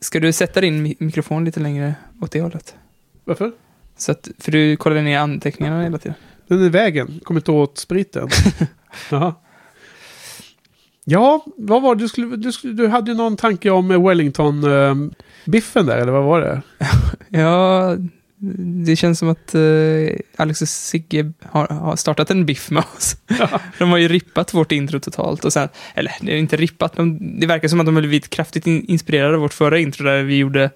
Ska du sätta din mi- mikrofon lite längre åt det hållet? Varför? Så att, för du kollar ner anteckningarna hela tiden. Den är i vägen. Kommer inte åt spriten. Ja, vad var det? Du, skulle, du, skulle, du hade ju någon tanke om eh, Wellington-biffen där, eller vad var det? Ja, det känns som att eh, Alex och Sigge har, har startat en biff med oss. De har ju rippat vårt intro totalt och sen, eller det är inte rippat, de, det verkar som att de har blivit kraftigt in, inspirerade av vårt förra intro där vi gjorde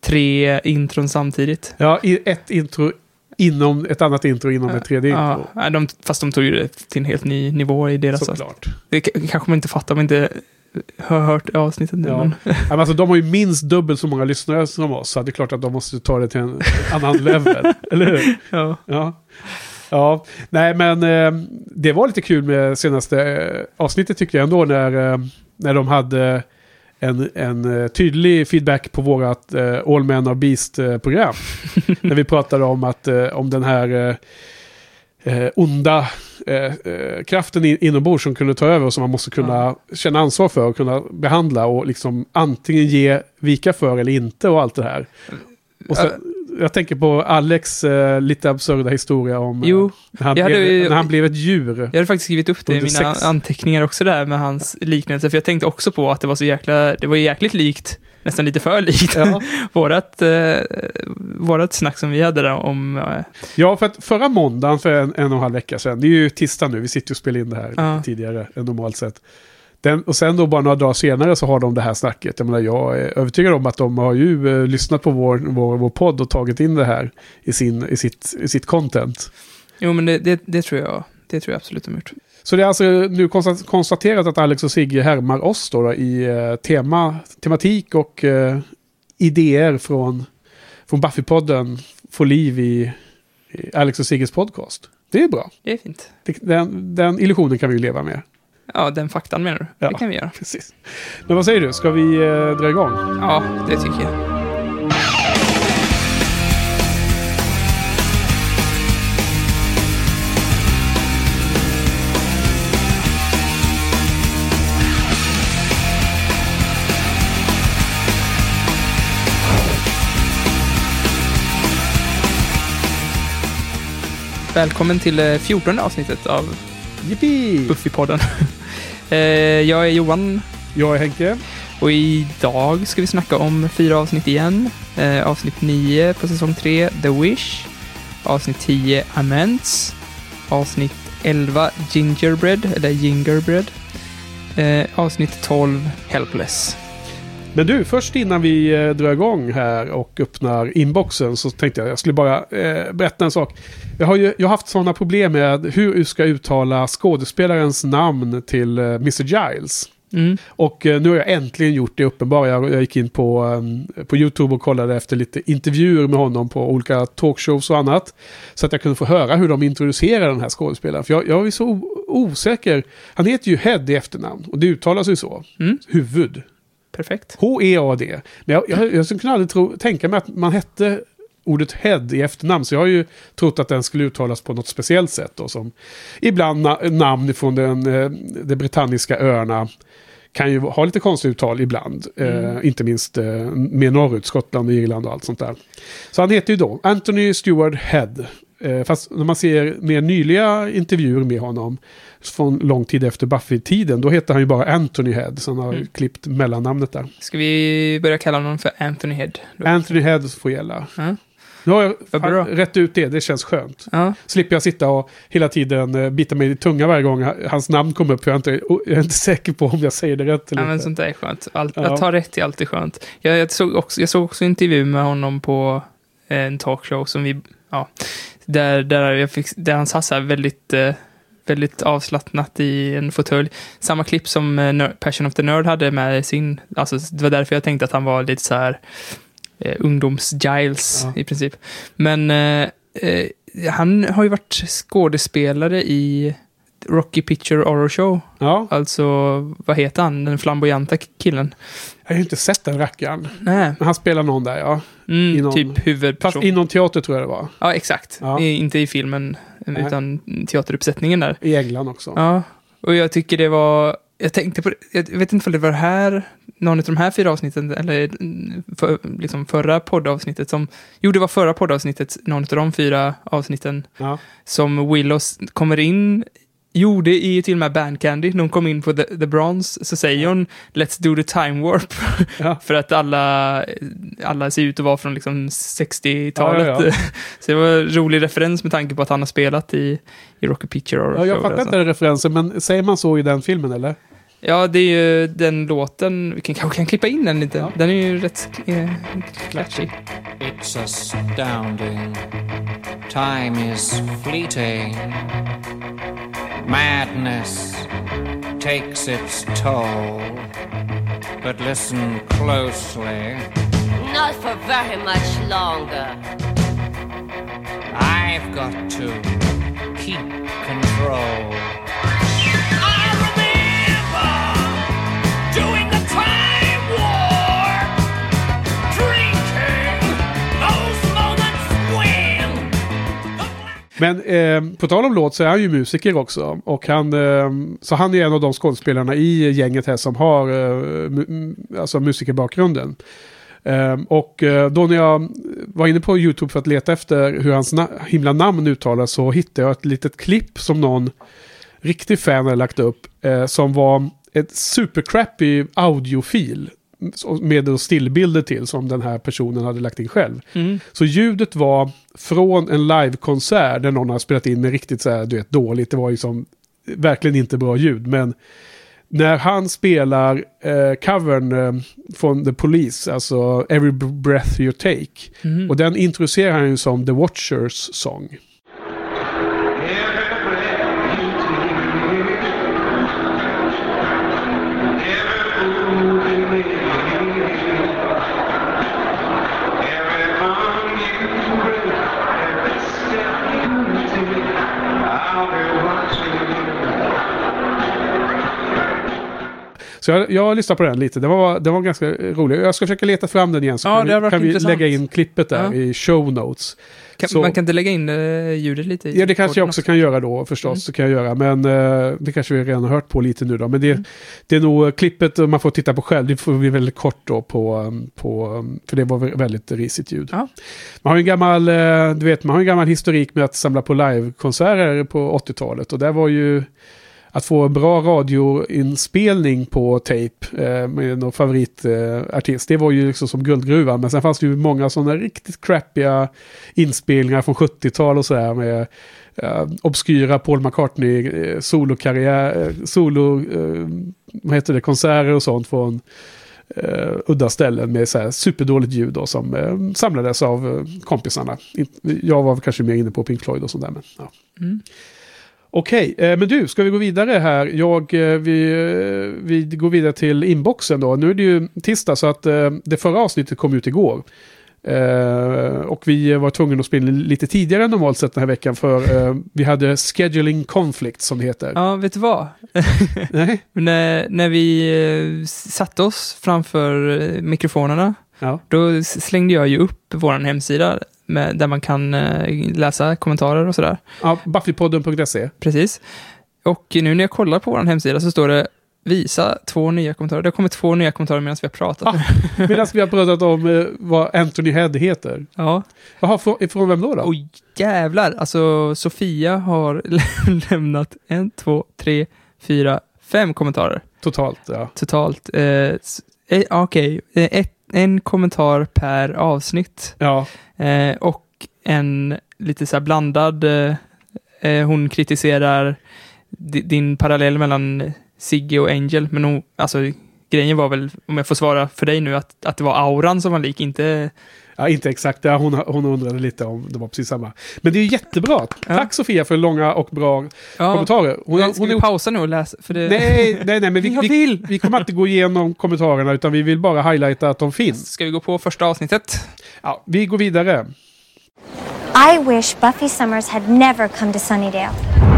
tre intron samtidigt. Ja, ett intro inom ett annat intro inom ett tredje intro. Ja, de, fast de tog ju det till en helt ny nivå i deras. Såklart. Det kanske man inte fattar om man inte har hört avsnittet nu. Ja. Men, men alltså, de har ju minst dubbelt så många lyssnare som oss, så det är klart att de måste ta det till en annan level. Eller hur? ja. Ja. Ja, nej men eh, det var lite kul med senaste eh, avsnittet tycker jag ändå när, eh, när de hade en, en eh, tydlig feedback på vårat eh, All Men Are Beast-program. när vi pratade om att eh, om den här onda eh, eh, kraften in, inombords som kunde ta över och som man måste kunna känna ansvar för och kunna behandla och liksom antingen ge vika för eller inte och allt det här. Och sen, jag tänker på Alex eh, lite absurda historia om eh, Jo, när, han hade blev, när han blev ett djur. Jag hade faktiskt skrivit upp det i mina anteckningar också där med hans liknelse, för jag tänkte också på att det var så jäkla, det var jäkligt likt, nästan lite för likt, Ja. vårat, eh, vårat snack som vi hade där om, eh, ja, för att förra måndagen för en, en och en halv vecka sedan, det är ju tisdag nu, vi sitter och spelar in det här Ja. tidigare än normalt sett. Den, och sen då bara några dagar senare så har de det här snacket. Jag menar, jag är övertygad om att de har ju eh, lyssnat på vår, vår, vår podd och tagit in det här i, sin, i, sitt, i sitt content. jo men det, det, det tror jag, det tror jag absolut de har gjort. Så det är alltså nu konsta- konstaterat att Alex och Sigge härmar oss då, då i eh, tema, tematik och eh, idéer från, från Buffy-podden får liv i, i Alex och Sigges podcast. Det är bra. Det är fint. Den, den illusionen kan vi ju leva med. Ja, den faktan menar du? Ja. Det kan vi göra. Precis. Men vad säger du, ska vi eh, dra igång? Ja, det tycker jag. Välkommen till eh, 14 avsnittet av! Buffy-podden. Eh, jag är Johan Jag är Henke. och idag ska vi snacka om fyra avsnitt igen. Eh, avsnitt 9 på säsong 3, The Wish. Avsnitt 10, Amends. Avsnitt 11, Gingerbread, eller Gingerbread. Eh, avsnitt 12, Helpless. Men du, först innan vi eh, drar igång här och öppnar inboxen så tänkte jag jag skulle bara eh, berätta en sak. Jag har ju jag har haft sådana problem med hur du ska uttala skådespelarens namn till eh, Mr. Giles. Mm. Och eh, nu har jag äntligen gjort det uppenbara. Jag, jag gick in på, eh, på YouTube och kollade efter lite intervjuer med honom på olika talkshows och annat. Så att jag kunde få höra hur de introducerar den här skådespelaren. För jag, jag är så osäker. Han heter ju Head i efternamn och det uttalas ju så. Mm. Huvud. Perfekt. H-E-A-D. Men jag, jag, jag kunna aldrig tro, tänka mig att man hette ordet head i efternamn. Så jag har ju trott att den skulle uttalas på något speciellt sätt. Då, som ibland na, namn från den, eh, de brittanniska öarna kan ju ha lite konstiga uttal ibland. Eh, inte minst eh, mer norrut, Skottland och Irland och allt sånt där. Så han heter ju då Anthony Stewart Head. Eh, fast när man ser mer nyliga intervjuer med honom från lång tid efter Buffy-tiden, då heter han ju bara Anthony Head. Så han har Mm. klippt mellannamnet där. Ska vi börja kalla honom för Anthony Head? då? Anthony Head får gälla. Ja. Nu har jag bra. rätt ut det, det känns skönt. Ja, Slipper jag sitta och hela tiden eh, bita mig i tunga varje gång hans namn kommer upp. För jag är inte, jag är inte säker på om jag säger det rätt eller ja men sånt där är skönt. Allt, Ja. Att ta rätt är alltid skönt. Jag, jag, såg också, jag såg också en intervju med honom på en talkshow som vi, ja, där, där, jag fick, där han satt så här väldigt, eh, väldigt avslappnat i en fåtölj. Samma klipp som eh, Passion of the Nerd hade med sin, alltså det var därför jag tänkte att han var lite så här eh, ungdoms-Giles Ja. i princip. Men eh, eh, han har ju varit skådespelare i Rocky Picture Horror Show. Ja, Alltså, vad heter han? Den flamboyanta killen. jag har ju inte sett den rackaren. Nej. Men han spelar någon där, ja. Mm, någon- typ Fast huvudperson. inom teater tror jag det var. Ja, exakt. Ja. I, inte i filmen, Nej. utan teateruppsättningen där. I England också. Ja, och jag tycker det var jag tänkte på jag vet inte om det var det här, någon av de här fyra avsnitten, eller för, liksom förra poddavsnittet som, jo det var förra poddavsnittet, någon av de fyra avsnitten Ja. som Willows kommer in, jo det är ju till och med Bandcandy, när hon kom in på The, the Bronze så säger hon Let's do the time warp, Ja. för att alla, alla ser ut att vara från liksom 60-talet. Ja, ja, ja. så det var en rolig referens med tanke på att han har spelat i, i Rocky Picture Horror Ja, jag fattar alltså. inte den referensen, men säger man så i den filmen eller? Ja, det är ju den låten, vi kan, kanske kan klippa in den lite. Ja. Den är ju rätt eh. It's astounding. Time is fleeting. Madness takes its toll. But listen closely. Not for very much longer. I've got to keep control. Men eh, på tal om låt så är han ju musiker också. Och han, eh, så han är en av de skådespelarna i gänget här som har eh, mu- mm, alltså musikerbakgrunden. Ehm, eh, och då när jag var inne på YouTube för att leta efter hur hans na- himla namn uttalas så hittade jag ett litet klipp som någon riktig fan hade lagt upp. Eh, som var ett supercrappy audiofil. Med stillbilder till som den här personen hade lagt in själv. Mm. Så ljudet var från en livekonsert där någon har spelat in med riktigt så här, du vet, dåligt. Det var ju som verkligen inte bra ljud. Men när han spelar eh, covern eh, från The Police, alltså Every Breath You Take. Mhm. Och den introducerar han ju som The Watchers Song. Så jag, jag lyssnade på den lite. Den var, den var ganska rolig. Jag ska försöka leta fram den igen så Ja, kan, det vi, kan vi lägga in klippet där Ja. i show notes. Kan, Så- Man kan inte lägga in eh, ljudet lite i Ja, det kanske jag också kan göra då förstås. Mm. Så kan jag göra. Men eh, det kanske vi redan har hört på lite nu då. Men det, Mm. det är nog eh, klippet man får titta på själv. Det får bli väldigt kort då på, um, på um, för det var vä- väldigt risigt ljud. Ja. Man har en gammal, du vet, man har en gammal historik med att samla på livekonserter på 80-talet. Och där var ju att få en bra radioinspelning på tape eh, med någon favoritartist. Eh, det var ju liksom som guldgruvan. Men sen fanns det ju många sådana riktigt crappiga inspelningar från 70-tal och sådär med eh, obskyra Paul McCartney eh, solokarriär, eh, solo, eh, vad heter det, konserter och sånt från Uh, udda ställen med så här superdåligt ljud då, som uh, samlades av uh, kompisarna. In- Jag var kanske mer inne på Pink Floyd och sånt där. Men, ja. Mm. Okej, eh, men du, ska vi gå vidare här? Jag, eh, vi, eh, vi går vidare till inboxen då. Nu är det ju tisdag så att det förra avsnittet kom ut igår. Och vi var tvungna att spela lite tidigare än normalt sett den här veckan för vi hade scheduling conflict som det heter. Ja, vet du vad? Nej? när, när vi satte oss framför mikrofonerna, Ja. då slängde jag ju upp vår hemsida med, där man kan eh, läsa kommentarer och sådär. ja Buffypodden.se. Precis. Och nu när jag kollar på vår hemsida så står det visa två nya kommentarer. Det har kommit två nya kommentarer medan vi har pratat. Ah. Medan vi har pratat om eh, vad Anthony Head heter. Ja. Jaha, från, från vem då? då? Och jävlar, alltså Sofia har lämnat en, två, tre, fyra, fem kommentarer Totalt, ja. totalt. Eh, eh, Okej, eh, ett- en kommentar per avsnitt. Ja, Eh, och en lite så blandad, eh, eh, hon kritiserar di- din parallell mellan Sigge och Angel, men hon, alltså grejen var väl, om jag får svara för dig nu, att, att det var auran som var lik, inte... ja inte exakt. Ja, hon, hon undrade lite om det var precis samma. Men det är jättebra. Tack Sofia för långa och bra Ja, kommentarer. Hon, ska hon vi är pausa nu och läsa? För det, Nej, nej, nej, men vi, vi, vill! vi kommer inte gå igenom kommentarerna utan vi vill bara highlighta att de finns. Ska vi gå på första avsnittet? Ja, vi går vidare. I wish Buffy Summers had never come to Sunnydale.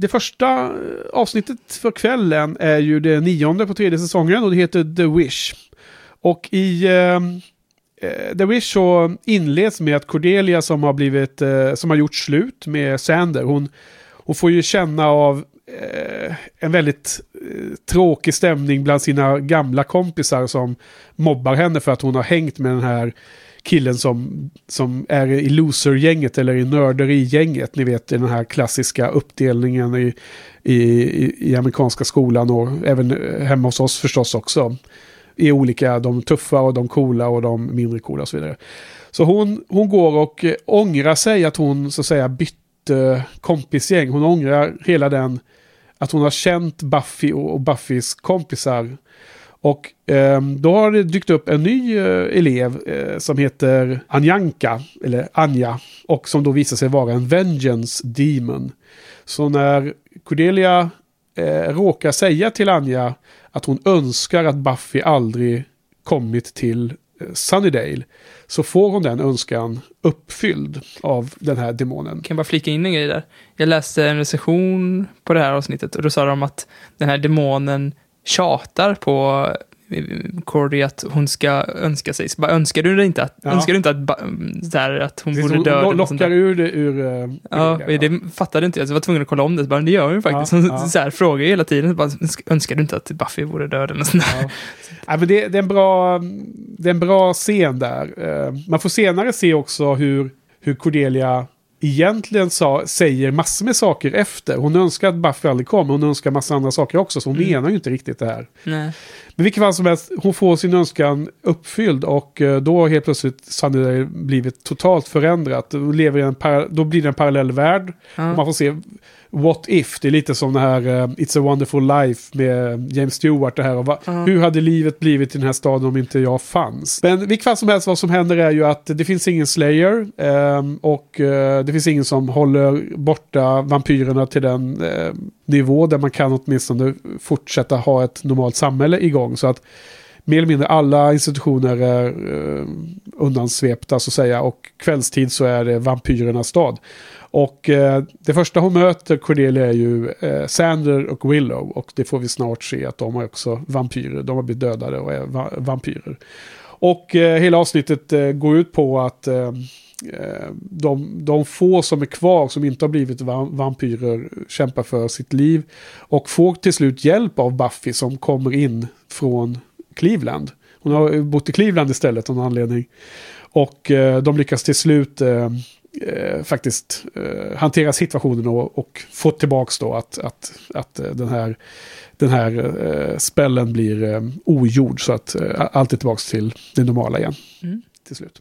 Det första eh, avsnittet för kvällen är ju det nionde på tredje säsongen och det heter The Wish. Och i, eh, eh, The Wish så inleds med att Cordelia som har blivit, eh, som har gjort slut med Sander, hon, hon får ju känna av eh, en väldigt eh, tråkig stämning bland sina gamla kompisar som mobbar henne för att hon har hängt med den här killen som, som är i loser-gänget eller i nörderi-gänget. Ni vet den här klassiska uppdelningen i, i, i, amerikanska skolan och även hemma hos oss förstås också. I olika, de tuffa och de coola och de mindre coola och så vidare. Så hon, hon går och eh, ångrar sig att hon så att säga bytte kompisgäng. Hon ångrar hela den, att hon har känt Buffy och, och Buffys kompisar. Och eh, då har det dykt upp en ny eh, elev eh, som heter Anjanka, eller Anja, och som då visar sig vara en Vengeance Demon. Så när Cordelia eh, råkar säga till Anja att hon önskar att Buffy aldrig kommit till eh, Sunnydale så får hon den önskan uppfylld av den här demonen. Kan jag bara flika in en grej där? Jag läste en recension på det här avsnittet och då sa de att den här demonen tjatar på eh, Cordy att hon ska önska sig. Så bara, önskar du inte att, Ja. önskar du inte att, så här, att hon Precis, borde hon dö? sånt lockar ur det ur... eh, Ja, ur det, det fattade inte jag, så jag var tvungen att kolla om det. Så bara, det gör hon ju faktiskt. Ja, Hon ja. Så här, frågar hela tiden, bara, önskar du inte att Buffy vore död eller sånt? Ja. Ja, men det, det, är en bra, det är en bra scen där. Eh, Man får senare se också hur, hur Cordelia egentligen sa, säger massor med saker efter. Hon önskar att Buffy aldrig kom, hon önskar massa andra saker också, så hon Mm. menar ju inte riktigt det här. Nej. Men vilket fall som helst, hon får sin önskan uppfylld och eh, då har helt plötsligt Sunnydale blivit totalt förändrat. Då, lever i en då blir det en parallell värld. Och man får se What If, det är lite som det här eh, It's a wonderful life med James Stewart. Det här, och va, Ja. Hur hade livet blivit i den här staden om inte jag fanns? Men vilket fall som helst, vad som händer är ju att det finns ingen Slayer ehm, och eh, det finns ingen som håller borta vampyrerna till den eh, nivå där man kan åtminstone fortsätta ha ett normalt samhälle igång. Så att mer eller mindre alla institutioner är eh, undansvepta så att säga. Och kvällstid så är det vampyrernas stad. Och eh, det första hon möter Cordelia är ju eh, Sander och Willow. Och det får vi snart se att de är också vampyrer. De har blivit dödade och är va- vampyrer. Och eh, hela avsnittet eh, går ut på att eh, de, de få som är kvar som inte har blivit va- vampyrer kämpar för sitt liv. Och får till slut hjälp av Buffy som kommer in från Cleveland. Hon har bott i Cleveland istället av någon anledning. Och eh, de lyckas till slut eh, eh, faktiskt eh, hantera situationen och, och få tillbaks då att, att, att eh, den här, den här eh, spällen blir eh, ogjord så att eh, allt är tillbaks till det normala igen. Mm. Till slut.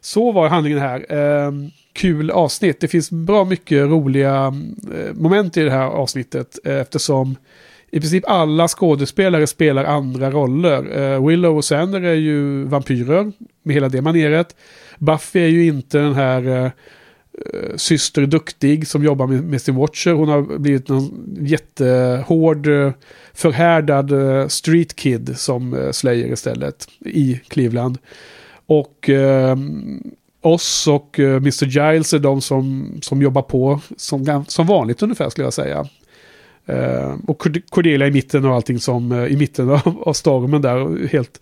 Så var handlingen här. Eh, kul avsnitt. Det finns bra mycket roliga eh, moment i det här avsnittet eh, eftersom i princip alla skådespelare spelar andra roller. Eh, Willow och Sander är ju vampyrer med hela det maneret. Buffy är ju inte den här eh, eh syster duktig som jobbar med, med sin Watcher. Hon har blivit någon jättehård, eh, förhärdad eh, street kid som Slayer istället i Cleveland. Och eh, oss och Mr. Giles är de som, som jobbar på som, som vanligt ungefär skulle jag säga. Eh, och Cord- Cordelia i mitten och allting som eh, i mitten av, av stormen där. Helt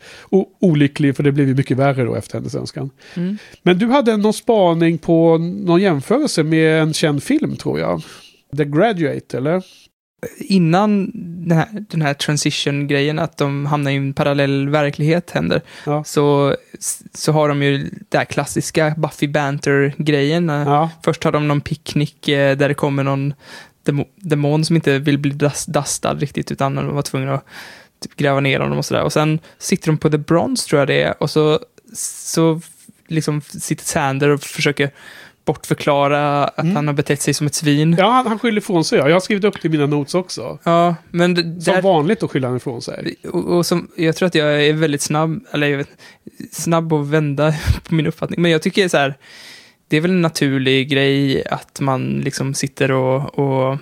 olycklig för det blev ju mycket värre då efter hennes önskan. Mm. Men du hade någon spaning på någon jämförelse med en känd film tror jag. The Graduate eller? Innan den här, den här transition-grejen, att de hamnar i en parallell verklighet händer, Ja. så, så har de ju det här klassiska Buffy Banter-grejen. Ja, Först har de någon picknick eh, där det kommer någon demo- demon som inte vill bli dustad riktigt, utan de var tvungna att typ gräva ner honom och sådär. Och sen sitter de på The Bronze, tror jag det är, och så, så liksom sitter Sander och försöker bortförklara att Mm. han har betett sig som ett svin. ja han, han skyller ifrån sig. ja. Jag har skrivit upp det i mina notes också. Ja, men det, Som där, vanligt då skyller han ifrån sig. och, och som, jag tror att jag är väldigt snabb, eller jag vet, snabb att vända på min uppfattning. Men jag tycker så här, det är väl en naturlig grej att man liksom sitter och, och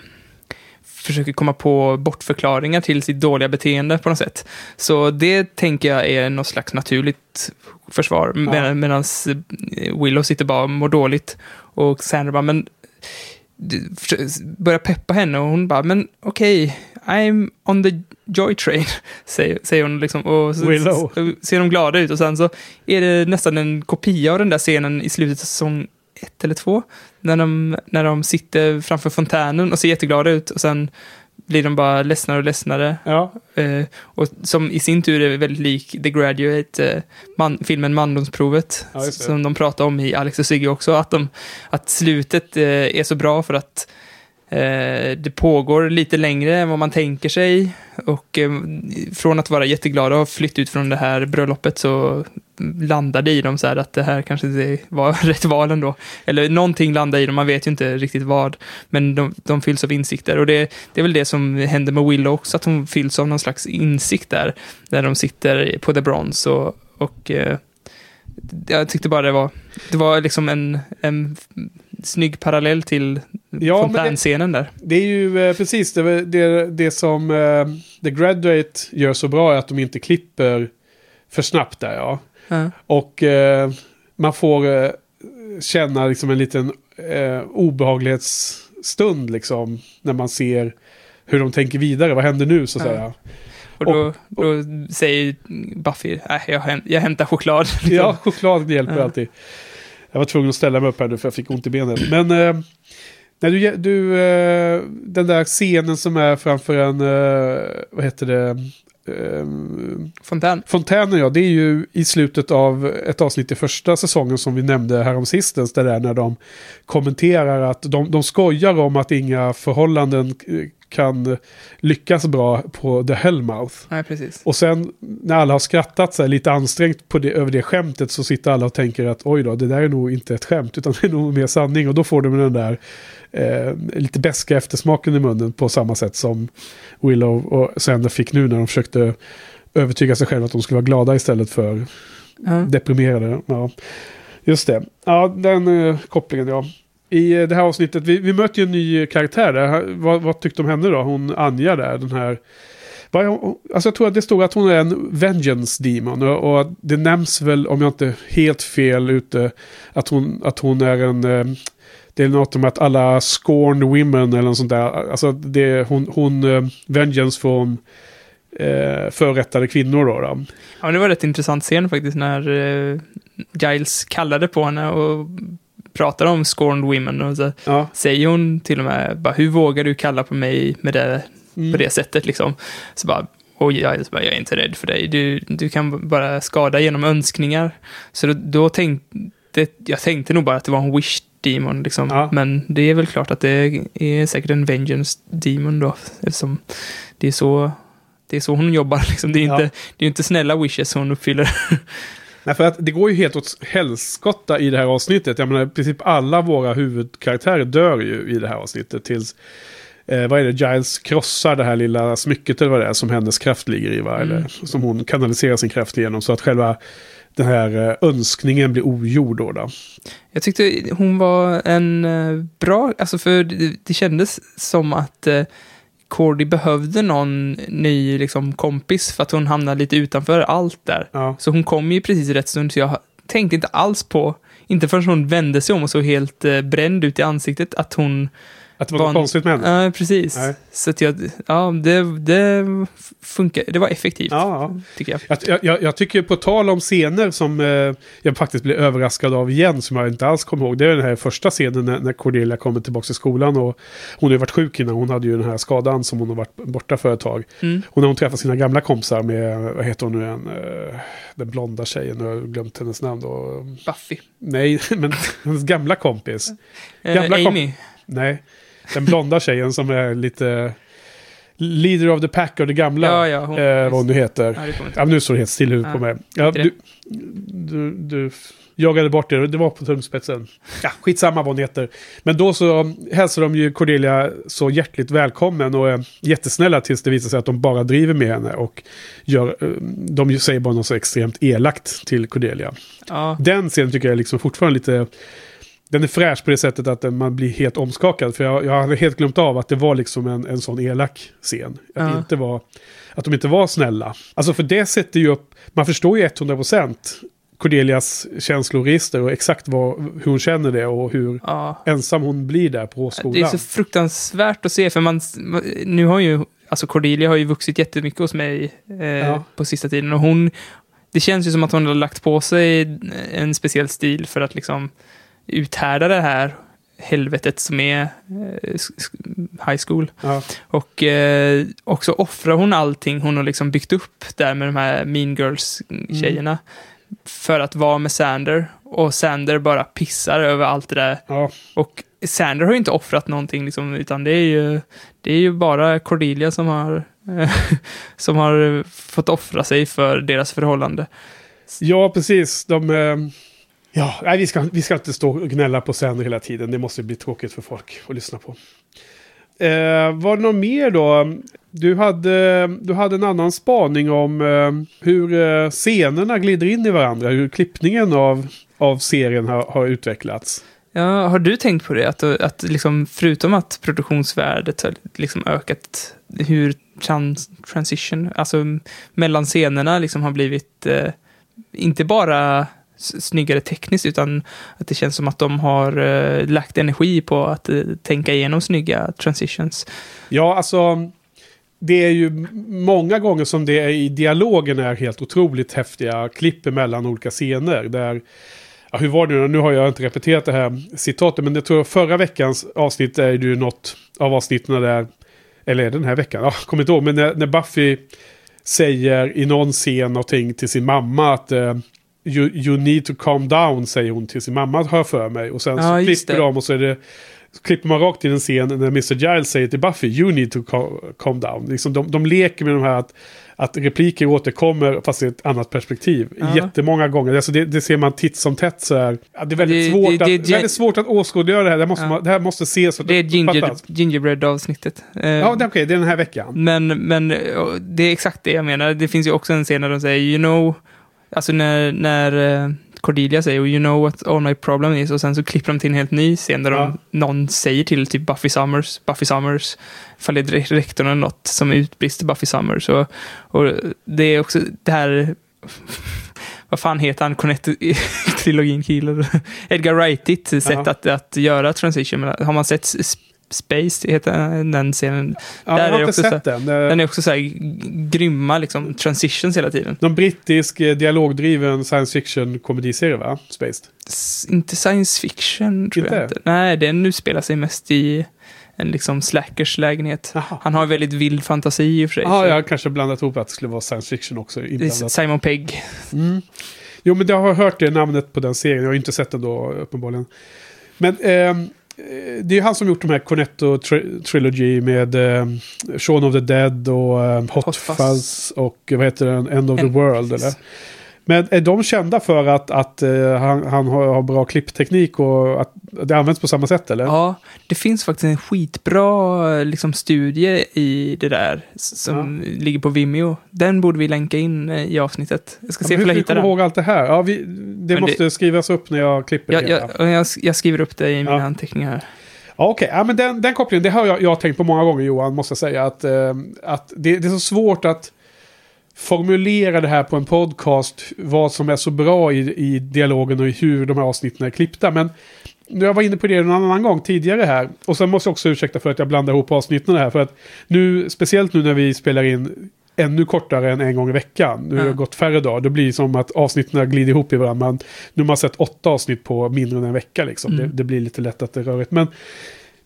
försöker komma på bortförklaringar till sitt dåliga beteende på något sätt. Så det tänker jag är något slags naturligt försvar. Med, Medan Willow sitter bara och mår dåligt. Och Sandra bara, men börjar peppa henne och hon bara, men okej, I'm on the Joy Train, säger, säger hon liksom. Och så, Willow. ser de glada ut och sen så är det nästan en kopia av den där scenen i slutet av säsong ett eller två. När de, när de sitter framför fontänen och ser jätteglada ut och sen blir de bara ledsnare och ledsnare. Ja, Eh, och som i sin tur är väldigt lik The Graduate, eh, man, filmen Mandomsprovet, Ja, som de pratar om i Alex och Sigge också, att, de, att slutet eh, är så bra för att eh, det pågår lite längre än vad man tänker sig. Och eh, från att vara jätteglada och flytt ut från det här bröllopet så landade i dem så här att det här kanske inte var rätt val ändå. Eller någonting landade i dem, man vet ju inte riktigt vad. Men de, de fylls av insikter. Och det, det är väl det som händer med Willow också, att hon fylls av någon slags insikt där. När de sitter på The Bronze och, och eh, jag tyckte bara det var, det var liksom en, en snygg parallell till Ja, fontänscenen där. det är ju eh, precis det, det, det som eh, The Graduate gör så bra är att de inte klipper för snabbt där ja. Och eh, man får eh, känna liksom en liten eh, obehaglighetsstund liksom. När man ser hur de tänker vidare. Vad händer nu så att Ja. säga. Och då, då säger Buffy, äh, jag, häm- jag hämtar choklad. Ja, choklad hjälper Ja. alltid. Jag var tvungen att ställa mig upp här nu för jag fick ont i benet. Men eh, när du, du eh, den där scenen som är framför en, eh, vad heter det, eh, Fontän. fontänen ja, det är ju i slutet av ett avsnitt i första säsongen som vi nämnde härom sistens. Där det är när de kommenterar att de, de skojar om att inga förhållanden kan lyckas bra på The Hellmouth. Nej, precis. Och sen när alla har skrattat så här, lite ansträngt på det, över det skämtet så sitter alla och tänker att oj då, det där är nog inte ett skämt utan det är nog mer sanning. Och då får de den där eh, lite beska eftersmaken i munnen på samma sätt som Willow och Sander fick nu när de försökte övertyga sig själva att de skulle vara glada istället för Ja. deprimerade. Ja, just det. Ja, den eh, kopplingen ja. I eh, det här avsnittet, vi, vi möter ju en ny karaktär där. Vad, vad tyckte om henne då? Hon Anja där, den här... Alltså jag tror att det stod att hon är en vengeance demon. Och, det nämns väl, om jag inte helt fel ute, att hon, att hon är en... Det är något om att alla scorned women eller något sånt där. Alltså det, hon, hon eh, vengeance från eh, förrättade kvinnor då. då. Ja, det var rätt intressant scen faktiskt när eh, Giles kallade på henne och pratade om scorned women. Och så Ja. säger hon till och med, bara, hur vågar du kalla på mig med det, Mm. på det sättet liksom? Så bara, och Giles bara, jag är inte rädd för dig. Du, du kan bara skada genom önskningar. Så då, då tänkte, jag tänkte nog bara att det var en wish demon liksom. Ja. Men det är väl klart att det är säkert en vengeance demon då. Eftersom det är så, det är så hon jobbar liksom. Det är Ja. inte, det är inte snälla wishes hon uppfyller. Nej, för att det går ju helt åt helskotta i det här avsnittet. Jag menar, i princip alla våra huvudkaraktärer dör ju i det här avsnittet. Tills, eh, vad är det, Giles krossar det här lilla smycket eller vad det är som hennes kraft ligger i. Va? Eller som hon kanaliserar sin kraft igenom. Så att själva den här eh, önskningen blir ogjord då. då. Jag tyckte hon var en eh, bra, alltså för det, det kändes som att eh, Cordy behövde någon ny liksom, kompis för att hon hamnade lite utanför allt där. Ja. Så hon kom ju precis i rätt stund, så jag tänkte inte alls på, inte förrän hon vände sig om och såg helt eh, bränd ut i ansiktet, att hon Att det var något en- konstigt med henne. Ja, precis. Nej. Så att jag, ja, det, det funkar, det var effektivt, Ja, tycker jag. Jag, jag- jag, jag tycker på tal om scener som eh, jag faktiskt blev överraskad av igen, som jag inte alls kommer ihåg. Det är den här första scenen när, när Cordelia kommer tillbaka till skolan. Och hon har ju varit sjuk innan. Hon hade ju den här skadan som hon har varit borta för ett tag. Mm. Och när hon träffar sina gamla kompisar med, vad heter hon nu igen, eh, den blonda tjejen, jag har glömt hennes namn då. Buffy. Nej, men hennes gamla kompis. Eh, Gamla kom- Amy. Nej, den blonda tjejen som är lite leader of the pack och det gamla. Ja, ja, hon- eh, vad hon nu heter. Ja, Ja, nu står det helt still huvudet Ja, på mig. Ja, du, du, du jagade bort det, det var på tungspetsen. Ja, skitsamma vad hon heter. Men då så hälsar de ju Cordelia så hjärtligt välkommen och är jättesnälla tills det visar sig att de bara driver med henne. Och gör, eh, de säger bara något så extremt elakt till Cordelia. Ja, Den scenen tycker jag är liksom fortfarande lite... Den är fräsch på det sättet att man blir helt omskakad. För jag, jag hade helt glömt av att det var liksom en, en sån elak scen. Att, Ja. inte var, att de inte var snälla. Alltså för det sätter ju upp... Man förstår ju 100% Cordelias känsloregister och exakt vad, hur hon känner det och hur ja. ensam hon blir där på skolan. Det är så fruktansvärt att se, för man, nu har ju alltså Cordelia har ju vuxit jättemycket hos mig eh, Ja. på sista tiden. Och hon, det känns ju som att hon har lagt på sig en speciell stil för att liksom uthärda det här helvetet som är eh, high school. Ja. Och eh, också offrar hon allting hon har liksom byggt upp där med de här Mean Girls-tjejerna. För att vara med Sander. Och Sander bara pissar över allt det där. Ja. Och Sander har ju inte offrat någonting, liksom, utan det är ju, det är ju bara Cordelia som har, som har fått offra sig för deras förhållande. Ja, precis. De, eh, ja, nej, vi, ska, vi ska inte stå och gnälla på sänder hela tiden. Det måste bli tråkigt för folk att lyssna på. Eh, var det något mer då? Du hade, du hade en annan spaning om eh, hur eh, scenerna glider in i varandra. Hur klippningen av, av serien har, har utvecklats. Ja, har du tänkt på det? Att, att liksom, förutom att produktionsvärdet har liksom ökat, hur trans, transition, alltså mellan scenerna liksom har blivit eh, inte bara snyggare tekniskt, utan att det känns som att de har eh, lagt energi på att eh, tänka igenom snygga transitions. Ja, alltså. Det är ju många gånger som det är i dialogen är helt otroligt häftiga klipp mellan olika scener. Där, ja, hur var det nu? Nu har jag inte repeterat det här citatet, men jag tror förra veckans avsnitt är ju något av avsnitten där, eller är det den här veckan? Ja, kommer inte ihåg, men när, när Buffy säger i någon scen någonting till sin mamma att eh, you, you need to calm down, säger hon till sin mamma, har jag för mig. Och sen Ja, så klipper de och så är det så klipper man rakt in en scen när Mr. Giles säger till Buffy You need to ca- calm down. Liksom de, de leker med de här att, att repliker återkommer fast i ett annat perspektiv. Ja. Jättemånga gånger. Alltså det, det ser man titt som tätt så här. Det är väldigt, Det- svårt, det- att, väldigt svårt att åskådliggöra det här. Det, måste Ja. man, det här måste ses. Det är ginger, gingerbread-avsnittet. Eh, Ja, det, okej, det är den här veckan. Men, men eh, det är exakt det jag menar. Det finns ju också en scen där de säger you know, alltså när, när eh, Cordelia säger you know what all my problem is och sen så klipper de till en helt ny scen där Ja. de, någon säger till typ Buffy Summers, Buffy Summers, ifall det är direkt- rektorn eller något som utbrister Buffy Summers. Och, och det är också det här vad fan heter han, Cornetto-trilogin Killer? Edgar Wrightigt sätt Ja. att, att göra transition. Har man sett Space, heter den scenen? Ja, Där jag är har det inte sett den. Eh, Den är också så här grymma liksom, transitions hela tiden. Någon brittisk eh, dialogdriven science fiction komediserie va? Spaced. S- inte science fiction, tror Inte? jag inte. Nej, den utspelar sig mest i en liksom slackers lägenhet. Jaha. Han har väldigt vild fantasi i och för sig. Ja, så jag har kanske blandat ihop att det skulle vara science fiction också är inblandat. Simon Pegg. Mm. Jo, men jag har hört det namnet på den serien. Jag har inte sett den då, uppenbarligen. Men ehm, eh, det är han som gjort de här Cornetto tri- Trilogy med ehm, Shaun of the Dead och ehm, Hot, Hot Fuzz. Fuzz. och vad heter den? End of the End- World, yes. eller? Men är de kända för att, att eh, han, han har, bra klippteknik och att det används på samma sätt, eller? Ja, det finns faktiskt en skitbra liksom, studie i det där som ligger på Vimeo. Den borde vi länka in eh, i avsnittet. Jag ska Ja, se om jag hittar den. ihåg allt det här? Ja, vi, det Men måste skrivas upp när jag klipper Jag, det jag, jag, skriver upp det i mina Ja. anteckningar. här. Ja, Okej, ja, men den, den kopplingen, det har jag, jag tänkt på många gånger Johan, måste jag säga. Att, eh, att det, det är så svårt att formulera det här på en podcast, vad som är så bra i, i dialogen och hur de här avsnitten är klippta. Men nu jag var inne på det en annan gång tidigare här. Och sen måste jag också ursäkta för att jag blandar ihop avsnitten här. För att nu, speciellt nu när vi spelar in ännu kortare än en gång i veckan. Nu har det gått färre dagar. Det blir som att avsnitten glider ihop i varandra. Man, nu har man sett åtta avsnitt på mindre än en vecka. Liksom. Mm. Det, det blir lite lätt att det är rörigt. Men,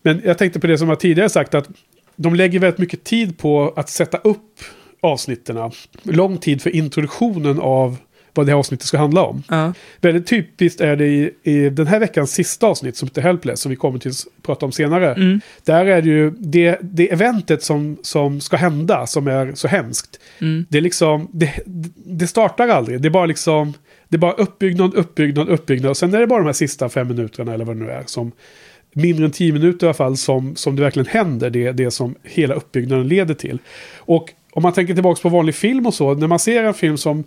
men jag tänkte på det som jag tidigare sagt. att De lägger väldigt mycket tid på att sätta upp avsnitten. Lång tid för introduktionen av vad det här avsnittet ska handla om. Ja. Väldigt typiskt är det i, i den här veckans sista avsnitt som heter Helpless, som vi kommer till att prata om senare. Mm. Där är det ju det, det eventet som, som ska hända som är så hemskt. Mm. Det är liksom, det, det startar aldrig. Det är bara liksom, det är bara uppbyggnad, uppbyggnad, uppbyggnad. Och sen är det bara de här sista fem minuterna eller vad det nu är. Som, mindre än tio minuter i alla fall som, som det verkligen händer. Det, det som hela uppbyggnaden leder till. Och om man tänker tillbaka på vanlig film och så. När man ser en film som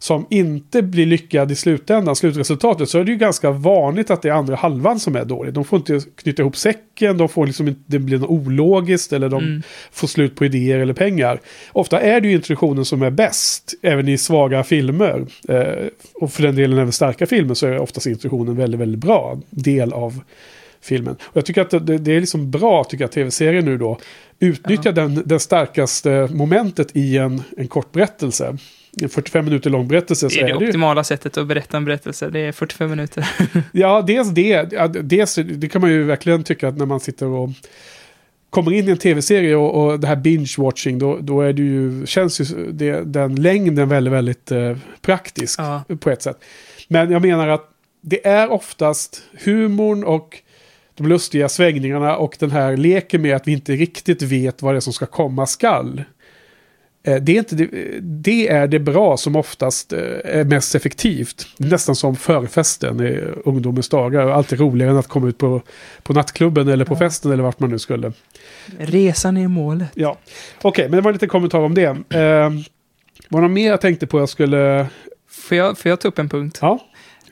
som inte blir lyckad i slutändan, slutresultatet, så är det ju ganska vanligt att det är andra halvan som är dålig. De får inte knyta ihop säcken, de får liksom inte, det blir något ologiskt eller de Mm. får slut på idéer eller pengar. Ofta är det ju introduktionen som är bäst, även i svaga filmer. Eh, och för den delen även starka filmer så är oftast introduktionen väldigt, väldigt bra del av filmen. Och jag tycker att det, det är liksom bra, tycker jag, tv-serien nu då. Utnyttja den, den starkaste momentet i en, en kort berättelse. En 45 minuter lång berättelse. Det så är det är det ju, optimala sättet att berätta en berättelse. Det är 45 minuter. Ja, dels det. Dels, det kan man ju verkligen tycka att när man sitter och kommer in i en tv-serie och, och det här binge-watching, då, då är det ju, känns ju det, den längden väldigt, väldigt eh, praktisk Ja. på ett sätt. Men jag menar att det är oftast humorn och de lustiga svängningarna och den här leken med att vi inte riktigt vet vad det är som ska komma skall. Eh, Det är, inte det, det är det bra som oftast eh, är mest effektivt. Nästan som förfesten i ungdomens dagar. Alltid roligare än att komma ut på, på nattklubben eller på festen eller vart man nu skulle. Resan är målet. Ja, okej, men det var lite kommentar om det. Eh, var det något mer jag tänkte på jag skulle... Får jag, får jag ta upp en punkt? Ja,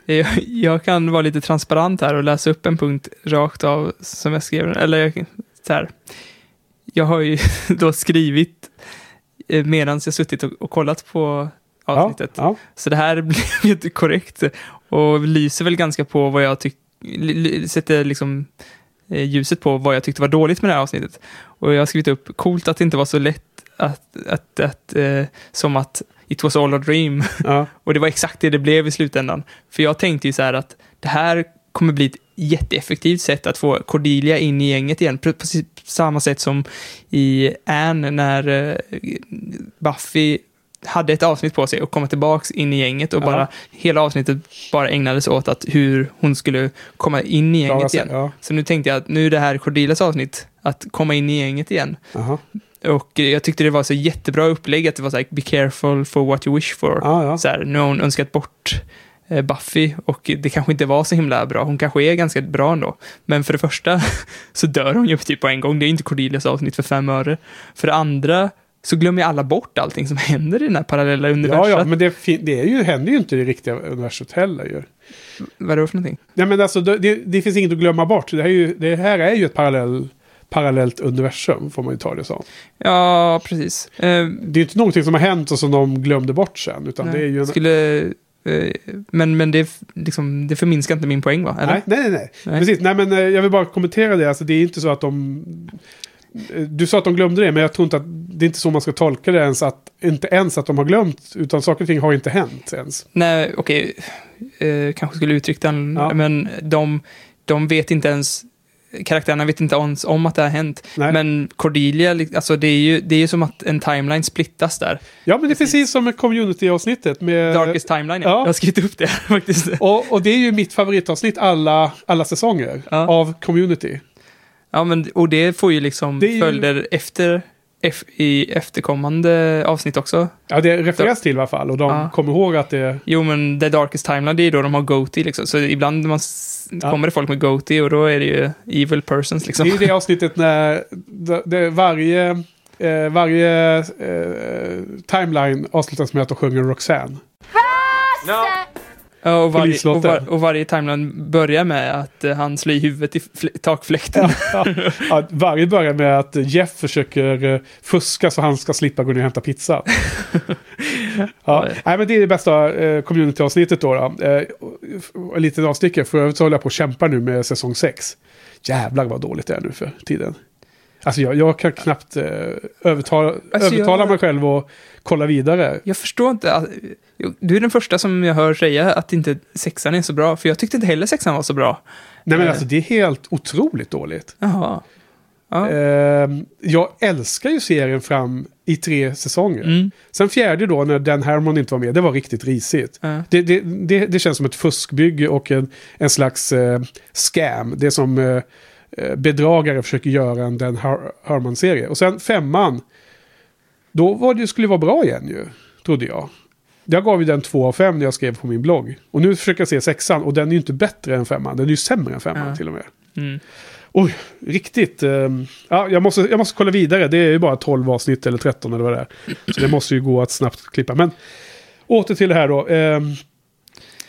Jag, jag kan vara lite transparent här och läsa upp en punkt rakt av som jag skrev. Eller jag- så här. Jag har ju då skrivit medan jag suttit och, och kollat på ja, avsnittet. ja, Så det här blev ju inte korrekt och lyser väl ganska på vad jag tycker, sätter liksom eh, ljuset på vad jag tyckte var dåligt med det här avsnittet. Och jag har skrivit upp, coolt att det inte var så lätt att, att, att eh, som att it was all a dream. ja, Och det var exakt det det blev i slutändan. För jag tänkte ju så här att det här kommer bli ett jätteeffektivt sätt att få Cordelia in i gänget igen. På precis samma sätt som i Anne när eh, Buffy hade ett avsnitt på sig och komma tillbaks in i gänget och Ja. bara hela avsnittet bara ägnades åt att hur hon skulle komma in i gänget sig. igen. Ja, Så nu tänkte jag att nu är det här Cordelias avsnitt, att komma in i gänget igen. aha. Och jag tyckte det var så jättebra upplägg, att det var så här, be careful for what you wish for. ja, ja. Så här, nu har hon önskat bort eh, Buffy och det kanske inte var så himla bra. Hon kanske är ganska bra ändå. Men för det första så dör hon ju typ på en gång. Det är inte Cordelias avsnitt för fem öre. För det andra så glömmer alla bort allting som händer i den här parallella Ja, universum. ja, men det, det är ju, händer ju inte i det riktiga universumet heller ju. Vad är det för någonting? Nej, men alltså, det, det, finns inget att glömma bort. Det här är ju, det här är ju ett parallell, parallellt universum, får man ju ta det som. Ja, precis. Eh, Det är ju inte någonting som har hänt och som de glömde bort sen. Utan det är ju en... Skulle... eh, Men, men det, liksom, det förminskar inte min poäng va? Eller? Nej, nej, nej, nej. Nej. Precis. Nej, men eh, jag vill bara kommentera det. Alltså, det är inte så att de... Du sa att de glömde det, men jag tror inte att det är inte så man ska tolka det ens. Att, inte ens att de har glömt, utan saker och ting har inte hänt ens. Nej, okej. Eh, kanske skulle uttryckt den, Ja. men de, de vet inte ens, karaktärerna vet inte ens om att det har hänt. Nej. Men Cordelia, li- alltså det är ju det är ju som att en timeline splittas där. Ja, men det är precis som community-avsnittet. Med, Darkest timeline, ja. ja. Jag har skrivit upp det faktiskt. och, och det är ju mitt favoritavsnitt alla, alla säsonger Ja. av community. Ja, men och det får ju liksom ju- följder efter, F, i efterkommande avsnitt också. Ja, det refereras till i alla fall. Och de Ja. kommer ihåg att det... Jo, men The Darkest Timeline, det är då de har goatee liksom. Så ibland när man Ja. kommer det folk med goatee och då är det ju evil persons liksom. Det är det avsnittet när det, det, varje, eh, varje eh, timeline avslutas med att de sjunger Roxanne. Ja, och, varje, och, var, och varje timeline börjar med att eh, han slår i huvudet i fl- takfläkten. Ja, ja, varje börjar med att Jeff försöker eh, fuska så han ska slippa gå ner och hämta pizza. Ja, nej, men det är det bästa eh, community-avsnittet då. då. Och lite avstickare, för övrigt så håller jag på att kämpa nu med säsong 6. Jävlar vad dåligt det är nu för tiden. Alltså jag, jag kan knappt eh, övertala, Alltså, övertala jag- mig själv och kolla vidare. Jag förstår inte. att- Du är den första som jag hör säga att inte sexan är så bra, för jag tyckte inte heller sexan var så bra. Nej men Eh. alltså det är helt otroligt dåligt. Jaha. Ja. Ehm, jag älskar ju serien fram i tre säsonger. Mm. Sen fjärde då när Dan Harmon inte var med, det var riktigt risigt. Ja. Det, det, det, det känns som ett fuskbygge och en, en slags eh, scam. Det som eh, eh, bedragare försöker göra en Dan Har- Harmon-serie. Och sen femman, då var det, skulle det vara bra igen ju, trodde jag. Jag gav ju den två av fem när jag skrev på min blogg. Och nu försöker jag se sexan och den är ju inte bättre än femman. Den är ju sämre än femman Ja. till och med. Mm. Oj, riktigt. ehm, ja, jag, måste, jag måste kolla vidare. Det är ju bara 12 avsnitt eller 13 eller vad det är. Så det måste ju gå att snabbt klippa. Men åter till det här då. Ehm,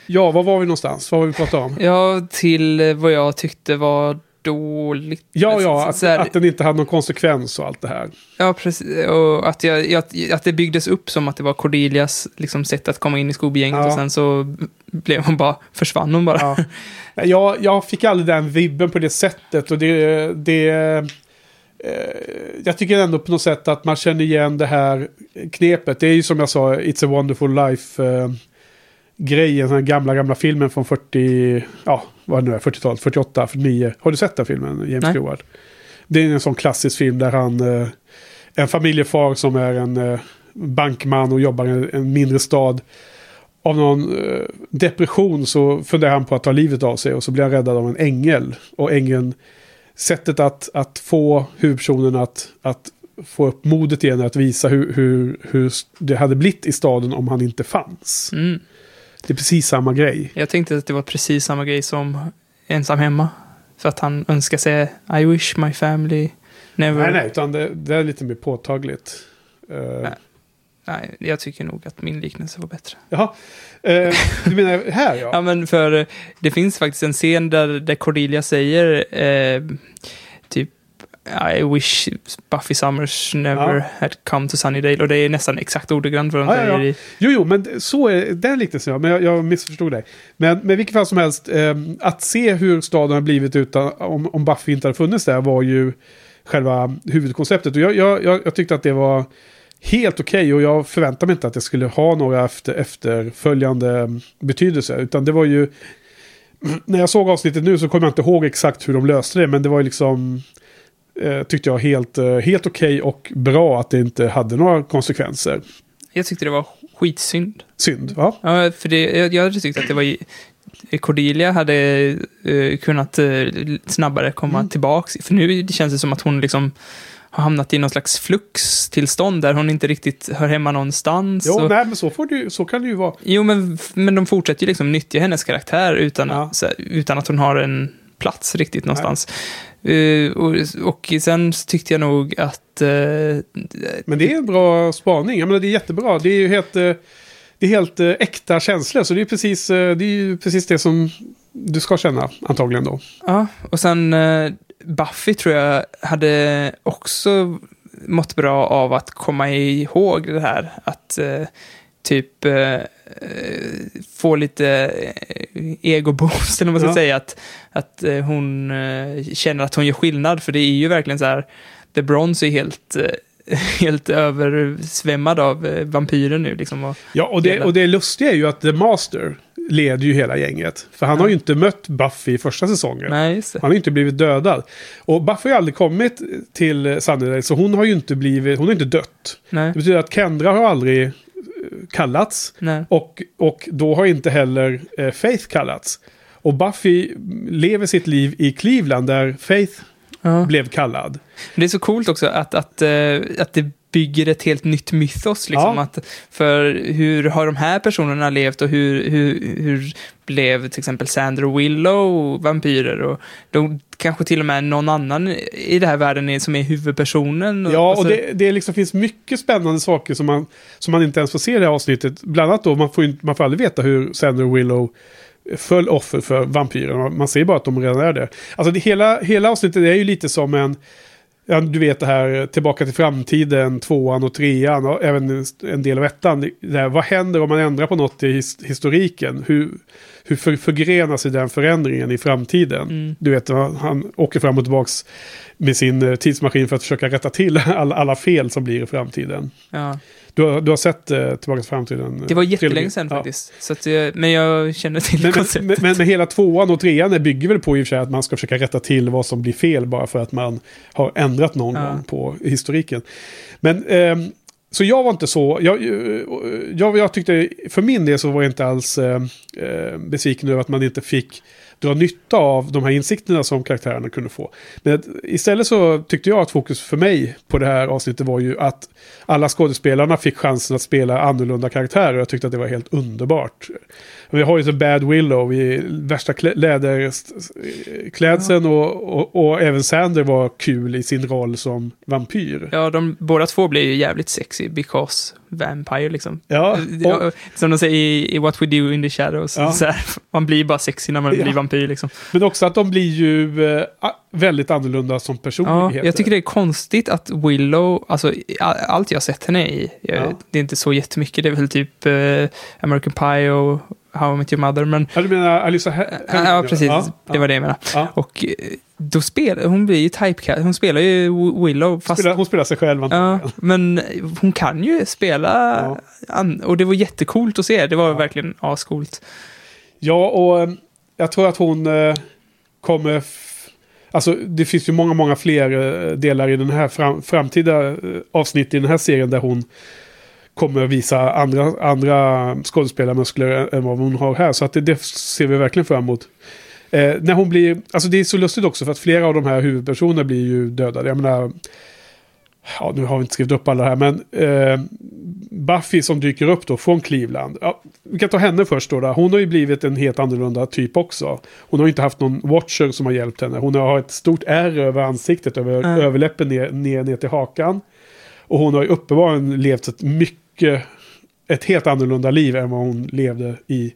ja, var var vi någonstans? Vad var vi pratade om? Ja, till eh, vad jag tyckte var dåligt. Ja, ja, Så- att, här- att den inte hade någon konsekvens och allt det här. Ja, precis. Och att, jag, jag, att det byggdes upp som att det var Cordelias liksom, sätt att komma in i Scooby-gänget Ja. och sen så blev hon bara, försvann hon bara. Ja. Jag, jag fick aldrig den vibben på det sättet och det... det eh, jag tycker ändå på något sätt att man känner igen det här knepet. Det är ju som jag sa, It's a wonderful life eh, den gamla, gamla filmen från 40, ja, vad det nu är, 40-talet, 48, 49. Har du sett den filmen, James Nej. Stewart? Det är en sån klassisk film där han, eh, en familjefar som är en eh, bankman och jobbar i en, mindre stad. Av någon eh, depression så funderar han på att ta livet av sig och så blir han räddad av en ängel. Och ängeln, sättet att, att få huvudpersonen att, att få upp modet igen, att visa hur, hur, hur det hade blivit i staden om han inte fanns. Mm. Det är precis samma grej. Jag tänkte att det var precis samma grej som ensam hemma. För att han önskar sig I wish my family never... Nej, nej, utan det, det är lite mer påtagligt. Eh, Nej. Jag tycker nog att min liknelse var bättre. Jaha, Eh, du menar här Ja, ja? men för det finns faktiskt en scen där, där Cordelia säger eh, I wish Buffy Summers never Ja. had come to Sunnydale. Och det är nästan exakt ordagrant vad de Ja, ja, säger ja. i... Jo, jo, men så är den liknelsen, ja. Men jag, jag missförstod dig. Men med vilket fall som helst, eh, att se hur staden har blivit utan, om, om Buffy inte hade funnits där var ju själva huvudkonceptet. Och jag, jag, jag, tyckte att det var helt okej och jag förväntade mig inte att det skulle ha några efter, efterföljande betydelser. Utan det var ju... När jag såg avsnittet nu så kommer jag inte ihåg exakt hur de löste det, men det var ju liksom... Eh, tyckte jag helt, eh, helt okej och bra att det inte hade några konsekvenser. Jag tyckte det var skitsynd. Synd, va? Ja, för det, jag, jag hade tyckt att det var... Cordelia hade eh, kunnat eh, snabbare komma Mm. tillbaks. För nu det känns det som att hon liksom har hamnat i någon slags fluxtillstånd där hon inte riktigt hör hemma någonstans. Jo, och, nej, men så, får du, så kan det ju vara. Jo, men, men de fortsätter ju liksom nyttja hennes karaktär utan, Ja. så, utan att hon har en plats riktigt någonstans. Eh, och, och sen tyckte jag nog att... eh, Men det är en bra spaning. Jag menar, det är jättebra. Det är ju helt, eh, det är helt äkta känslor. Så det är, precis, det är ju precis det som du ska känna, antagligen då. Ja, och sen Buffy tror jag hade också mått bra av att komma ihåg det här. Att typ eh, få lite eh, egoboost, eller vad man ska Ja. säga. Att, att eh, hon eh, känner att hon gör skillnad. För det är ju verkligen så här, The Bronze är helt, helt översvämmad av vampyrer nu. Liksom, och, Ja, och det, Hela. och det lustiga är ju att The Master leder ju hela gänget. För han Ja. har ju inte mött Buffy i första säsongen. nej. Han har ju inte blivit dödad. Och Buffy har ju aldrig kommit till Sunnydale, så hon har ju inte blivit, hon har inte dött. Nej, Det betyder att Kendra har aldrig kallats. nej. Och, och då har inte heller eh, Faith kallats. Och Buffy lever sitt liv i Cleveland där Faith Ja. blev kallad. Det är så coolt också att, att, eh, att det bygger ett helt nytt mythos. Liksom, Ja. att, för hur har de här personerna levt och hur, hur, hur blev till exempel Sander och Willow vampyrer? Och de, kanske till och med någon annan i den här världen är, som är huvudpersonen. Ja, och så- det, det liksom finns mycket spännande saker som man, som man inte ens får se i det här avsnittet. Bland annat då, man får, ju inte, man får aldrig veta hur Sander och Willow föll offer för vampyrerna. Man ser bara att de redan är det. Alltså det, hela, hela avsnittet är ju lite som en... Ja, du vet det här Tillbaka till framtiden, tvåan och trean och även en del av ettan. Här, vad händer om man ändrar på något i his, historiken? Hur, hur för, förgrenar sig den förändringen i framtiden? Mm. Du vet, han, han åker fram och tillbaka med sin eh, tidsmaskin för att försöka rätta till alla, alla fel som blir i framtiden. ja. Du har, du har sett eh, Tillbaka till framtiden? Det var eh, jättelänge sedan Ja. faktiskt. Så att, jag- men jag känner till Men, konceptet. men, men, men hela tvåan och trean bygger väl på i och för sig att man ska försöka rätta till vad som blir fel bara för att man har ändrat någon Ja. gång på historiken. Men ehm, så jag var inte så, jag, eh, jag, jag tyckte, för min del så var jag inte alls eh, eh, besviken över att man inte fick dra nytta av de här insikterna som karaktärerna kunde få. Men istället så tyckte jag att fokus för mig på det här avsnittet var ju att alla skådespelarna fick chansen att spela annorlunda karaktärer. Jag tyckte att det var helt underbart. Vi har ju så Bad Willow i värsta klä- läderklädseln och, och, och även Sander var kul i sin roll som vampyr. Ja, de båda två blir ju jävligt sexy because vampire liksom. Ja, och, Ja, Som de säger i, i What We Do In The Shadows. Ja. Här, man blir bara sexy när man Ja. blir vampyr. liksom. Men också att de blir ju eh, a- väldigt annorlunda som Ja, personligheter. jag tycker det är konstigt att Willow, alltså allt jag har sett henne i, jag, Ja. det är inte så jättemycket, det är väl typ eh, American Pie och How I Met Your Mother, men Ja, du menar Alyssa He- Ja, ja, precis. Ja, Det var det jag menade. Ja. Och eh, då spelar hon blir ju typecast. Hon spelar ju Willow fast... Spelar, hon spelar sig själv Ja, men hon kan ju spela. Ja. an- Och det var jättecoolt att se. Det var verkligen ascoolt. Ja, och eh, jag tror att hon eh, kommer... Alltså, det finns ju många, många fler eh, delar i den här fram, framtida eh, avsnitt i den här serien där hon kommer visa andra, andra skådespelarmuskler än- vad hon har här. Så att det, det ser vi verkligen fram emot. Eh, när hon blir... Alltså det är så lustigt också för att flera av de här huvudpersonerna blir ju dödade. Jag menar... Ja, nu har vi inte skrivit upp alla här, men eh, Buffy som dyker upp då från Cleveland. Ja, vi kan ta henne först då, då. Hon har ju blivit en helt annorlunda typ också. Hon har inte haft någon watcher som har hjälpt henne. Hon har ett stort ärr över ansiktet, över Mm. överläppen ner, ner, ner till hakan. Och hon har ju uppenbarligen levt ett mycket, ett helt annorlunda liv än vad hon levde i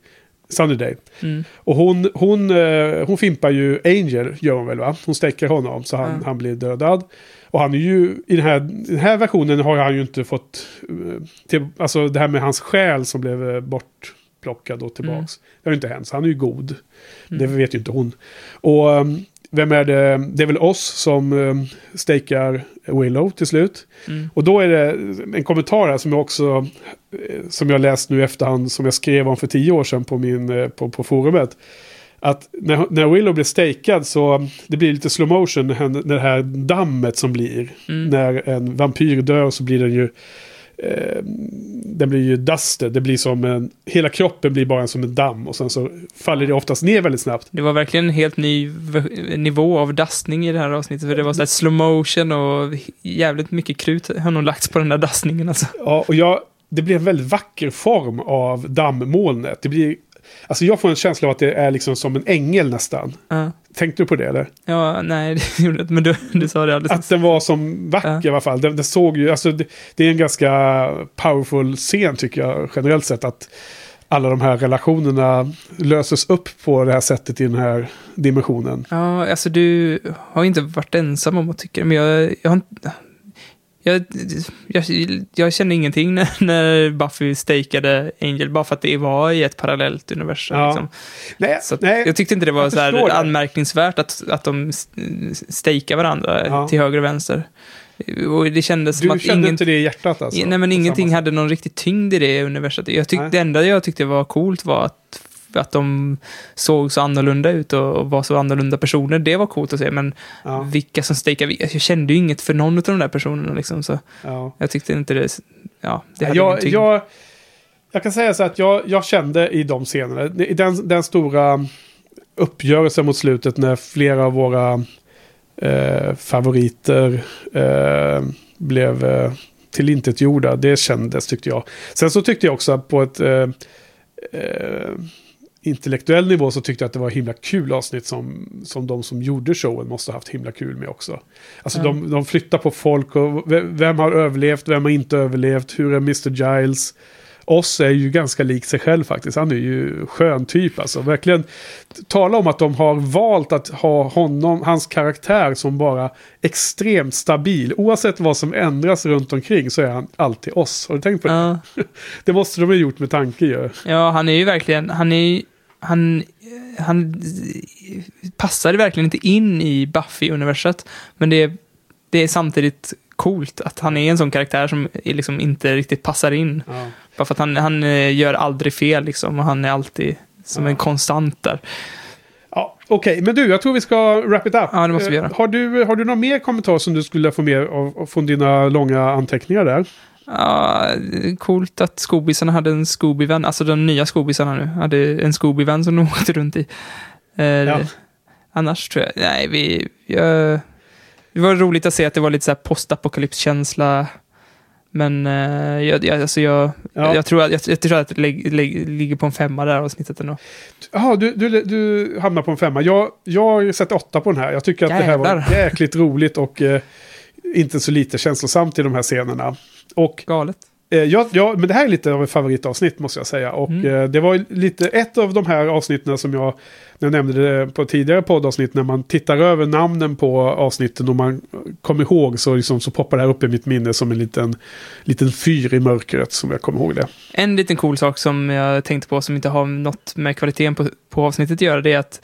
Sunnyday. Mm. Och hon, hon, eh, hon fimpar ju Angel, gör hon väl va? Hon stäcker honom så han, Mm. han blir dödad. Och han är ju, i den här, den här versionen har han ju inte fått, eh, till, alltså det här med hans själ som blev eh, bortplockad och tillbaks. Mm. Det har ju inte hänt, så han är ju god. Det vet ju inte hon. Och eh, vem är det? Det är väl oss som um, stakar Willow till slut. Mm. Och då är det en kommentar här som jag också, eh, som jag läst nu i efterhand, som jag skrev om för tio år sedan på, min, eh, på, på forumet. Att när, när Willow blir stakad så det blir lite slow motion när när det här dammet som blir. Mm. När en vampyr dör så blir den ju eh, den blir ju dusted. Det blir som en, hela kroppen blir bara som en damm och sen så faller det oftast ner väldigt snabbt. Det var verkligen en helt ny nivå av dastning i det här avsnittet. För det var så här slow motion och jävligt mycket krut har nog lagts på den där dastningen alltså. Ja, och jag, det blir en väldigt vacker form av dammmolnet. Det blir, alltså jag får en känsla av att det är liksom som en ängel nästan. Ja, Tänkte du på det eller? ja nej, det gjorde jag inte, men du, du sa det alldeles Att den var som vacker Ja. i alla fall. Den, den såg ju, alltså det, det är en ganska powerful scen tycker jag generellt sett. Att alla de här relationerna löses upp på det här sättet i den här dimensionen. Ja, alltså du har inte varit ensam om att tycka det, men jag, jag har inte... Jag, jag, jag kände ingenting när, när Buffy stakade Angel, bara för att det var i ett parallellt universum. Ja. Liksom. Nej, nej, jag tyckte inte det var så här det. anmärkningsvärt att, att de stakar varandra Ja. till höger och vänster. Och det kändes som du att kände ingen, inte det i hjärtat alltså? nej, men ingenting hade någon riktig tyngd i det universet. Jag tyck, Nej. det enda jag tyckte var coolt var att, att de såg så annorlunda ut och, var så annorlunda personer. Det var coolt att se, men Ja, vilka som stakar, jag kände ju inget för någon av de där personerna liksom, så ja. jag tyckte inte det, ja, det hade jag, jag, jag kan säga så att jag, jag kände i de scenerna, i den, den stora uppgörelsen mot slutet när flera av våra eh, favoriter eh, blev eh, tillintetgjorda. Det kändes tyckte jag. Sen så tyckte jag också på ett eh, eh, intellektuell nivå så tyckte jag att det var himla kul avsnitt som, som de som gjorde showen måste ha haft himla kul med också. Alltså Ja. de, de flyttar på folk och vem, vem har överlevt, vem har inte överlevt, hur är Mr. Giles? Oss är ju ganska lik sig själv faktiskt. Han är ju skön typ alltså. Verkligen. Tala om att de har valt att ha honom, hans karaktär som bara extremt stabil. Oavsett vad som ändras runt omkring så är han alltid oss. Har du tänkt på det? Ja. Det måste de ha gjort med tanke ju. Ja, han är ju verkligen, han är ju, han, han passar verkligen inte in i Buffy-universet. Men det är, det är samtidigt coolt att han är en sån karaktär som liksom inte riktigt passar in. Ja. Bara för att han, han eh, gör aldrig fel liksom och han är alltid som Ja. en konstant där. Ja, Okej, men du, jag tror vi ska wrap it up. Ja, det måste vi Eh, göra. Har du, har du någon mer kommentar som du skulle få med av, från dina långa anteckningar där? Ja, coolt att Scoobisarna hade en Scooby-vän, alltså de nya Scoobisarna nu, hade en Scooby-vän som de åkte runt i. Eh, Ja. Annars tror jag, nej, vi, jag, det var roligt att se att det var lite så här postapokalypskänsla. Men eh, jag, jag, alltså jag, Ja. jag, tror att, jag, jag tror att det lig, lig, ligger på en femma där avsnittet ändå. Jaha, du, du, du hamnar på en femma. Jag, jag sett åtta på den här. Jag tycker att det här var Jävlar. jäkligt roligt och eh, inte så lite känslosamt i de här scenerna. Och Galet. Eh, ja, ja, men det här är lite av ett favoritavsnitt måste jag säga. Och Mm. eh, det var lite ett av de här avsnitten som jag, när jag nämnde det på tidigare poddavsnitt, när man tittar över namnen på avsnitten och man kommer ihåg så, liksom, så poppar det här upp i mitt minne som en liten, liten fyr i mörkret som jag kommer ihåg det. En liten cool sak som jag tänkte på som inte har något med kvaliteten på, på avsnittet att göra, det är att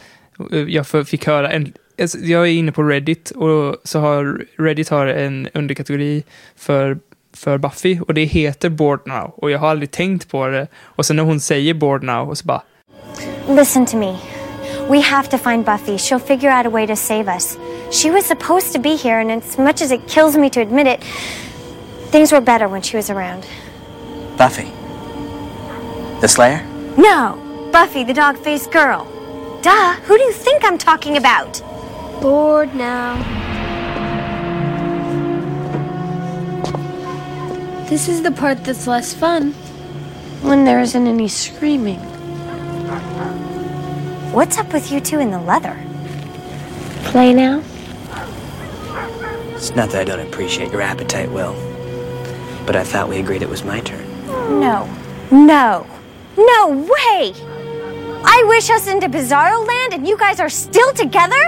eh, jag fick höra en... alltså, Jag är inne på Reddit och så har Reddit har en underkategori för, för Buffy och det heter Bored Now och jag har aldrig tänkt på det och sen när hon säger Bored Now och så bara Listen to me. We have to find Buffy. She'll figure out a way to save us. She was supposed to be here, and as much as it kills me to admit it, things were better when she was around. Buffy. The Slayer? No! Buffy, the dog faced girl. Duh! Who do you think I'm talking about? Bored now. This is the part that's less fun. When there isn't any screaming. What's up with you two in the leather? Play now? It's not that I don't appreciate your appetite, Will. But I thought we agreed it was my turn. No. No. No way! I wish us into Bizarro Land and you guys are still together?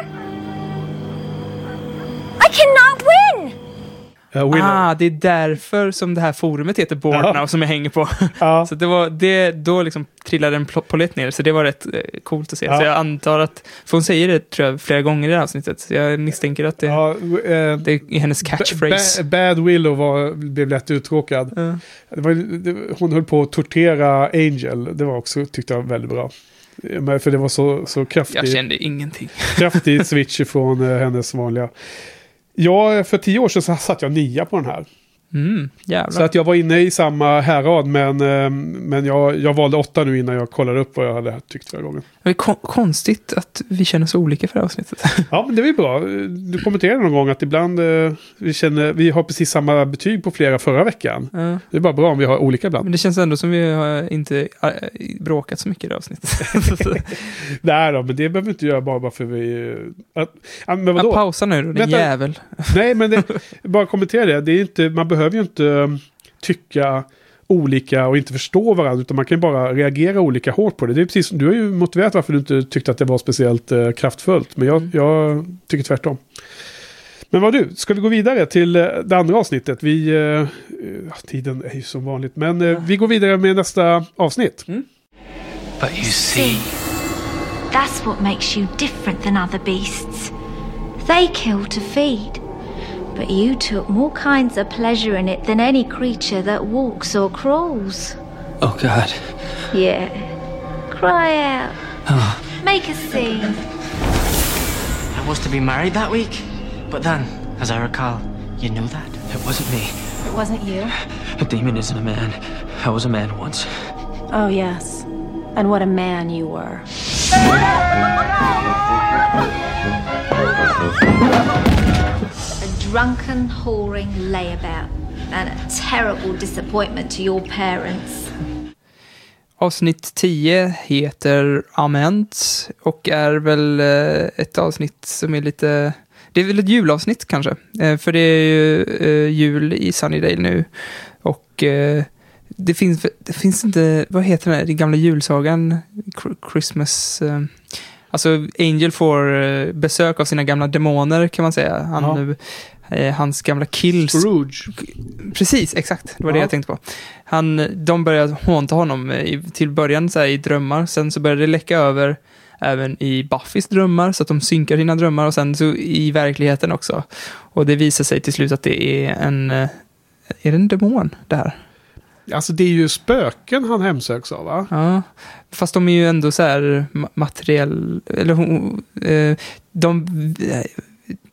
I cannot win! Uh. Ah, det är därför som det här forumet heter Bored Ja. Now som jag hänger på. Ja. Så det var, det, då liksom trillade en polett ner, så det var rätt eh, coolt att se. Ja. Så jag antar att, för hon säger det tror jag flera gånger i det här avsnittet, så jag misstänker att det, Ja, eh, det är hennes catchphrase. Ba- Bad Willow var, blev lätt uttråkad. Ja. Det var, det, hon höll på att tortera Angel. Det var också, tyckte jag, väldigt bra. Men För det var så, så Jag kraftig, kände ingenting. kraftig switch ifrån eh, hennes vanliga. Ja, för tio år sedan så satt jag nia på den här. Mm. Så att jag var inne i samma härad, men, eh, men jag, jag valde åtta nu innan jag kollade upp vad jag hade tyckt förra gången. Det är kon- konstigt att vi känner så olika för det här avsnittet. Ja, men det är väl bra. Du kommenterade någon gång att ibland eh, vi känner, vi har precis samma betyg på flera förra veckan. Ja. Det är bara bra om vi har olika ibland. Men det känns ändå som vi har inte äh, bråkat så mycket i det här avsnittet. Nej då, men det behöver vi inte göra bara, för vi... eh, Att, ja, men Ja, vadå? pausa nu då, din Vänta. jävel. Nej, men det, bara kommentera det. det är inte, man behöver ju inte um, tycka olika och inte förstå varandra, utan man kan ju bara reagera olika hårt på det. det är precis, du har ju motiverat varför du inte tyckte att det var speciellt eh, kraftfullt, men jag, jag tycker tvärtom. Men vad du, ska vi gå vidare till eh, det andra avsnittet? Vi, eh, eh, ja, tiden är ju som vanligt, men eh, vi går vidare med nästa avsnitt. But you see, That's what makes you different than other beasts. They kill to feed. But you took more kinds of pleasure in it than any creature that walks or crawls. oh god, Yeah. Cry out. Oh. Make a scene. I was to be married that week. But then, as I recall, you knew that. it wasn't me. It wasn't you. A demon isn't a man. I was a man once. Oh, yes. And what a man you were. Drunken, whoring layabout. And a terrible disappointment to your parents. Avsnitt 10 heter Ament och är väl eh, ett avsnitt som är lite... Det är väl ett julavsnitt kanske, Eh, för det är ju eh, jul i Sunnydale nu. Och det finns, det finns inte, vad heter den, här, den gamla julsagan? Christmas... Alltså Angel får besök av sina gamla demoner kan man säga. Han, eh, hans gamla kills Scrooge. Precis, exakt. Det var det Ja. jag tänkte på. Han, de började hånta honom eh, i, till början så här, i drömmar. Sen så började det läcka över även i Buffys drömmar, så att de synkar sina drömmar och sen så i verkligheten också. Och det visar sig till slut att det är en... eh, Är det en demon, det här? Alltså det är ju spöken han hemsöks av va? Ja. Fast de är ju ändå så här ma- materiell... Eller hon... Eh, de...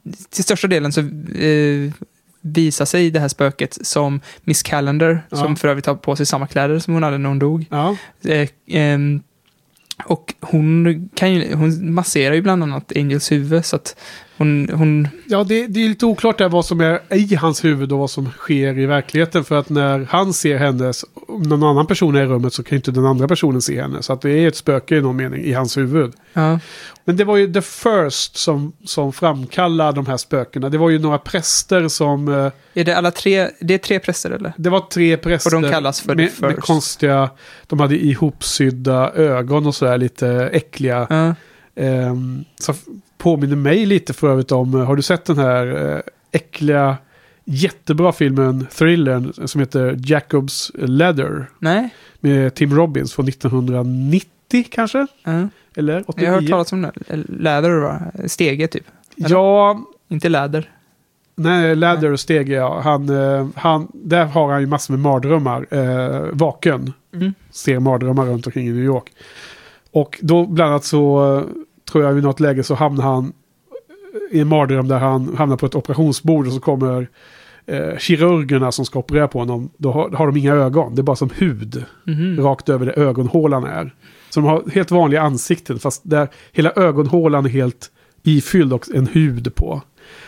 Eh, till största delen så eh, visar sig det här spöket som Miss Calendar, Ja. som för övrigt har på sig samma kläder som hon hade när hon dog. Ja. Eh, ehm, och hon, kan ju, hon masserar ju bland annat Angels huvud, så att hon... hon Ja, det, det är lite oklart där vad som är i hans huvud och vad som sker i verkligheten. För att när han ser henne, så- om någon annan person är i rummet så kan inte den andra personen se henne. Så att det är ett spöke i någon mening i hans huvud. Ja. Men det var ju The First som, som framkallade de här spökena. Det var ju några präster som... eh, Är det alla tre, det är tre präster eller? Det var tre präster. Och de kallas för The med, med First. konstiga... De hade ihopsydda ögon och sådär lite äckliga. Ja. Ehm, så påminner mig lite för övrigt om... eh, Har du sett den här eh, äckliga... Jättebra filmen, thrillern, som heter Jacobs Ladder. Nej? Med Tim Robbins från 1990 kanske? Ja. Eller 89? Jag har hört talas om. Läder va? Stege typ. eller? Ja, Inte läder. Nej, Ladder och Stege, ja. Han, eh, han, där har han ju massor med mardrömmar. Eh, vaken. Mm. Ser mardrömmar runt omkring i New York. Och då bland annat så eh, tror jag vid något läge så hamnar han i en mardröm där han hamnar på ett operationsbord och så kommer eh, kirurgerna som ska operera på honom. Då har, har de inga ögon. Det är bara som hud. Mhm. Rakt över där ögonhålan är. Så de har helt vanliga ansikten fast där hela ögonhålan är helt ifylld och en hud på.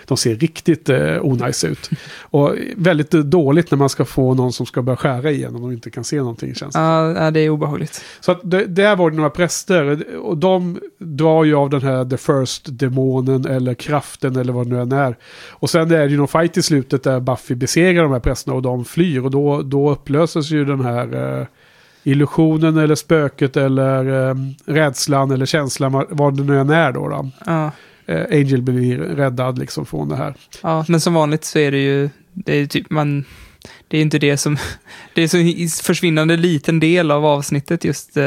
De ser riktigt eh, onajs ut. Och väldigt dåligt när man ska få någon som ska börja skära igen om de inte kan se någonting känns det. Ja, det är obehagligt. Så att det, där var det några präster och de drar ju av den här the first demonen eller kraften eller vad det nu än är. Och sen är det ju någon fight i slutet där Buffy besegrar de här prästerna och de flyr och då, då upplöses ju den här eh, illusionen eller spöket eller eh, rädslan eller känslan vad- vad det nu än är då. då. Ja. Eh, Angel blir räddad liksom från det här. ja, men som vanligt så är det ju, det är typ man, det är inte det som, det är i försvinnande liten del av avsnittet just eh,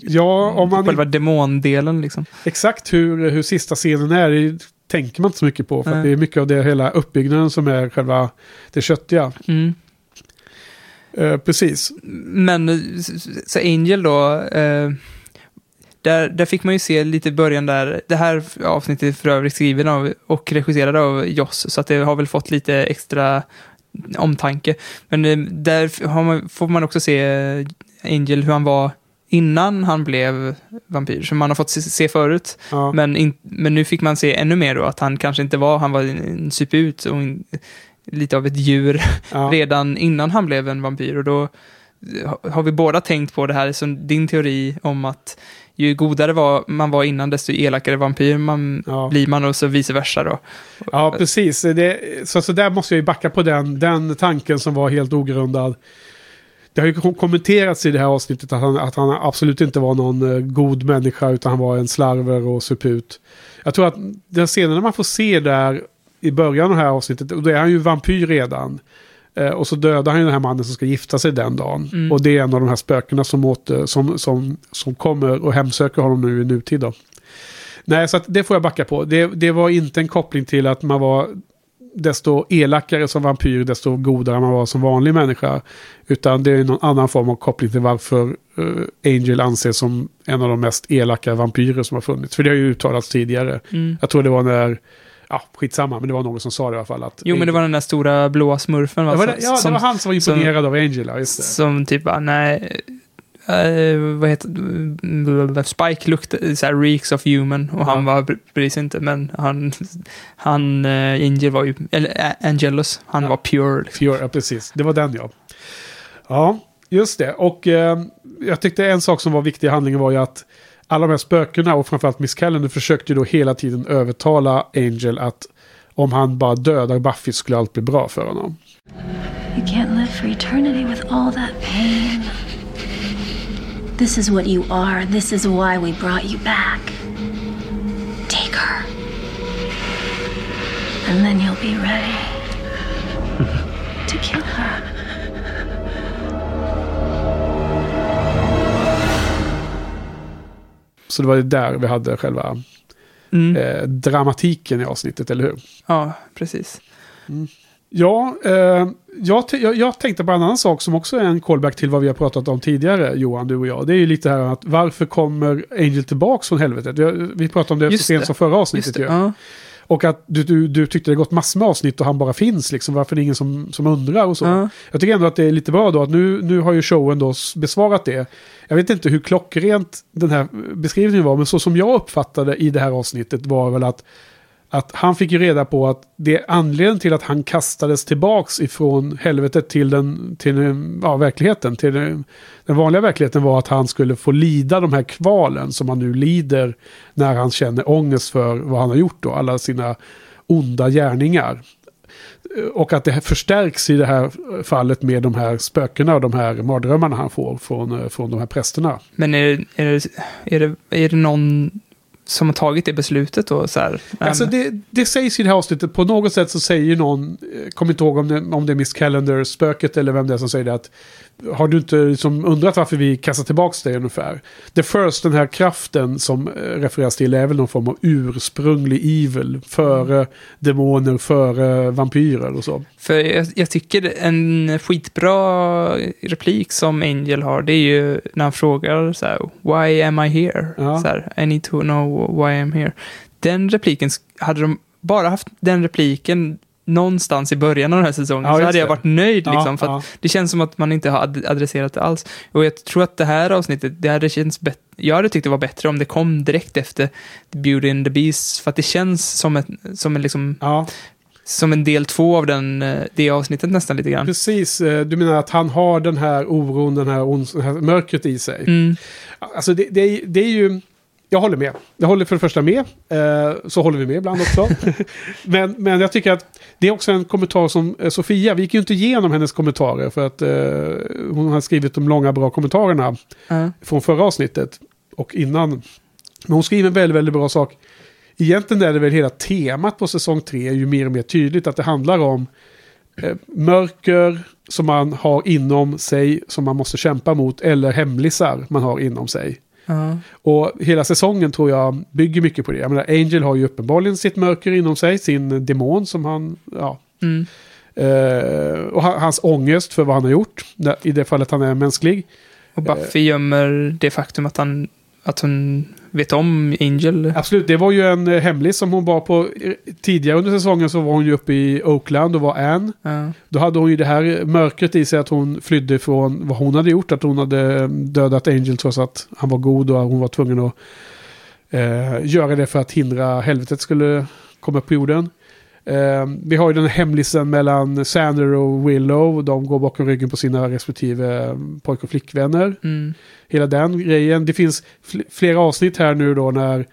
Ja, om man själva demondelen liksom. Exakt hur, hur sista scenen är det tänker man inte så mycket på. För Nej. det är mycket av det hela uppbyggnaden som är själva det köttiga. Mm. Eh, precis. Men eh, så Angel då, eh, där, där fick man ju se lite i början där, det här avsnittet är för övrigt skriven av och regisserad av Joss, så att det har väl fått lite extra omtanke. Men eh, där man, får man också se eh, Angel hur han var innan han blev vampyr, som man har fått se, förut. Ja. Men, in, men nu fick man se ännu mer då, att han kanske inte var, han var en, suput och en, lite av ett djur Ja. redan innan han blev en vampyr. Och då eh, har vi båda tänkt på det här, som din teori om att ju godare var, man var innan, desto elakare vampyr man Ja. blir man och så vice versa då. Ja, precis. Det, så, så där måste jag ju backa på den, den tanken som var helt ogrundad. Det har ju kom- kommenterats i det här avsnittet att han, att han absolut inte var någon eh, god människa utan han var en slarver och suput. Jag tror att den scenen man får se där i början av det här avsnittet, och då är han ju vampyr redan. Eh, och så dödar han den här mannen som ska gifta sig den dagen. Mm. Och det är en av de här spökena som, åter, som, som, som kommer och hemsöker honom nu i nutid. Då. Nej, så det får jag backa på. Det, det var inte en koppling till att man var desto elakare som vampyr, desto godare man var som vanlig människa. Utan det är någon annan form av koppling till varför eh, Angel anses som en av de mest elaka vampyrer som har funnits. För det har ju uttalats tidigare. Mm. Jag tror det var när, ja skitsamma, men det var någon som sa det i alla fall. Att Jo, men det var den där stora blåa smurfen. Va? Ja, var det, som- ja, som, det var han som var imponerad av Angel, ja, just det. Som typ bara, nej, eh, vad heter? Spike luktade så här reeks of human och han var sig inte, men han, han eh, Angel var ju, eller eh, Angelus, han Ja. var pure. Liksom. Fjör, ja, precis. Det var den ja. Ja, just det. Och eh, jag tyckte en sak som var viktig i handlingen var ju att alla de här spökena och framförallt Miss Callender försökte ju då hela tiden övertala Angel att om han bara dödar Buffy skulle allt bli bra för honom. You can't live for eternity with all that pain. This is what you are. This is why we brought you back. Take her. And then you'll be ready to kill her. Så det var ju där vi hade själva Mm. eh, dramatiken i avsnittet, eller hur? Ja, precis. Ja, eh, jag, jag, jag tänkte på en annan sak som också är en callback till vad vi har pratat om tidigare, Johan, du och jag. Det är ju lite här att varför kommer Angel tillbaks från helvetet? Vi, vi pratade om det Just så sent som förra Just avsnittet det. ju. Ja. Och att du, du, du tyckte det gått massor med avsnitt och han bara finns liksom. Varför är det ingen som, som undrar och så. Ja. Jag tycker ändå att det är lite bra då att nu, nu har ju showen då besvarat det. Jag vet inte hur klockrent den här beskrivningen var, men så som jag uppfattade i det här avsnittet var väl att att han fick ju reda på att det anledningen till att han kastades tillbaks ifrån helvetet till den, till den, ja, verkligheten, till den, den vanliga verkligheten var att han skulle få lida de här kvalen som han nu lider när han känner ångest för vad han har gjort då, alla sina onda gärningar. Och att det förstärks i det här fallet med de här spökena och de här mardrömmarna han får från, eh, från de här prästerna. Men är, det- är, det, är, det, är det någon som har tagit det beslutet då? Så här, Alltså det, det sägs i det här avsnittet, på något sätt så säger någon, eh, kommer inte ihåg om det, om det är Miss Calendar, spöket eller vem det är som säger det att har du inte liksom undrat varför vi kastar tillbaka dig ungefär? The First, den här kraften som eh, refereras till, är väl någon form av ursprunglig evil. Före demoner, före vampyrer och så. För jag, jag tycker en skitbra replik som Angel har, det är ju när han frågar så här, Why am I here? Ja. Så här, I need to know why I'm here. Den repliken, hade de bara haft den repliken någonstans i början av den här säsongen Ja, så hade jag varit nöjd Ja, liksom. För ja. det känns som att man inte har ad- adresserat det alls. Och jag tror att det här avsnittet, det hade känts bättre. Jag hade tyckt det var bättre om det kom direkt efter Beauty and the Beast. För att det känns som, ett, som en liksom som en del två av den, eh, det avsnittet nästan lite grann. precis. Eh, Du menar att han har den här oron, den här, ons- det här mörkret i sig. Mm. Alltså det, det, är, det är ju... Jag håller med. Jag håller för det första med. Eh, så håller vi med ibland också. men, men jag tycker att det är också en kommentar som eh, Sofia, vi gick ju inte igenom hennes kommentarer för att eh, hon har skrivit de långa bra kommentarerna Ja. från förra avsnittet och innan. Men hon skriver en väldigt, väldigt bra sak. Egentligen är det väl hela temat på säsong tre är ju mer och mer tydligt att det handlar om mörker som man har inom sig som man måste kämpa mot eller hemlisar man har inom sig. Ja. Och hela säsongen tror jag bygger mycket på det. Jag menar, Angel har ju uppenbarligen sitt mörker inom sig, sin demon som han, ja. Mm. Eh, och ha- hans ångest för vad han har gjort, i det fallet han är mänsklig. Och Buffy gömmer det faktum att, han, att hon vet om Angel. Absolut, det var ju en eh, hemlis som hon var på. eh, Tidigare under säsongen så var hon ju uppe i Oakland och var Anne. Ja. Då hade hon ju det här mörkret i sig att hon flydde från vad hon hade gjort. Att hon hade eh, dödat Angel trots att han var god och hon var tvungen att eh, göra det för att hindra helvetet skulle komma upp på jorden. Eh, vi har ju den hemlisen mellan Sander och Willow. De går bakom ryggen på sina respektive eh, pojk och flickvänner. Mm. Hela den grejen. Det finns fl- flera avsnitt här nu då när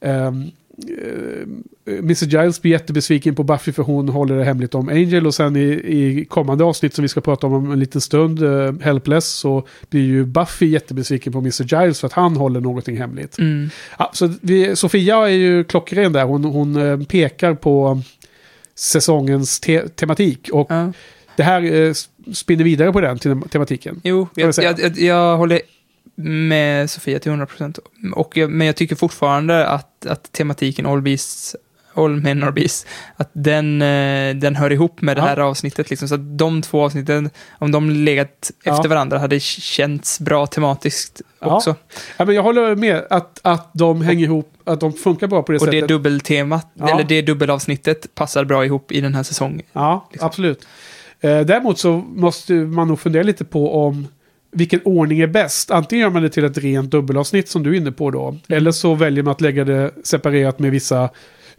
ehm, eh, Mr. Giles blir jättebesviken på Buffy för hon håller det hemligt om Angel och sen i, i kommande avsnitt som vi ska prata om om en liten stund, eh, Helpless, så blir ju Buffy jättebesviken på Mr. Giles för att han håller någonting hemligt. Mm. Ja, så vi, Sofia är ju klockren där, hon, hon eh, pekar på säsongens te- tematik och Ja. det här eh, spinner vidare på den te- tematiken. Jo, jag jag, jag, jag, håller med Sofia till 100%. Och, men jag tycker fortfarande att, att tematiken All Beasts, All Men Are Beasts, att den, eh, den hör ihop med det Ja. här avsnittet. Liksom. Så att de två avsnitten, om de legat Ja. efter varandra, hade känts bra tematiskt Ja. också. Ja, men jag håller med att, att de hänger ihop, att de funkar bra på det Och det sättet. dubbeltemat, Ja. eller det dubbelavsnittet, passar bra ihop i den här säsongen. Ja, liksom. absolut. Eh, däremot så måste man nog fundera lite på om vilken ordning är bäst. Antingen gör man det till ett rent dubbelavsnitt som du är inne på då. Mm. Eller så väljer man att lägga det separerat med vissa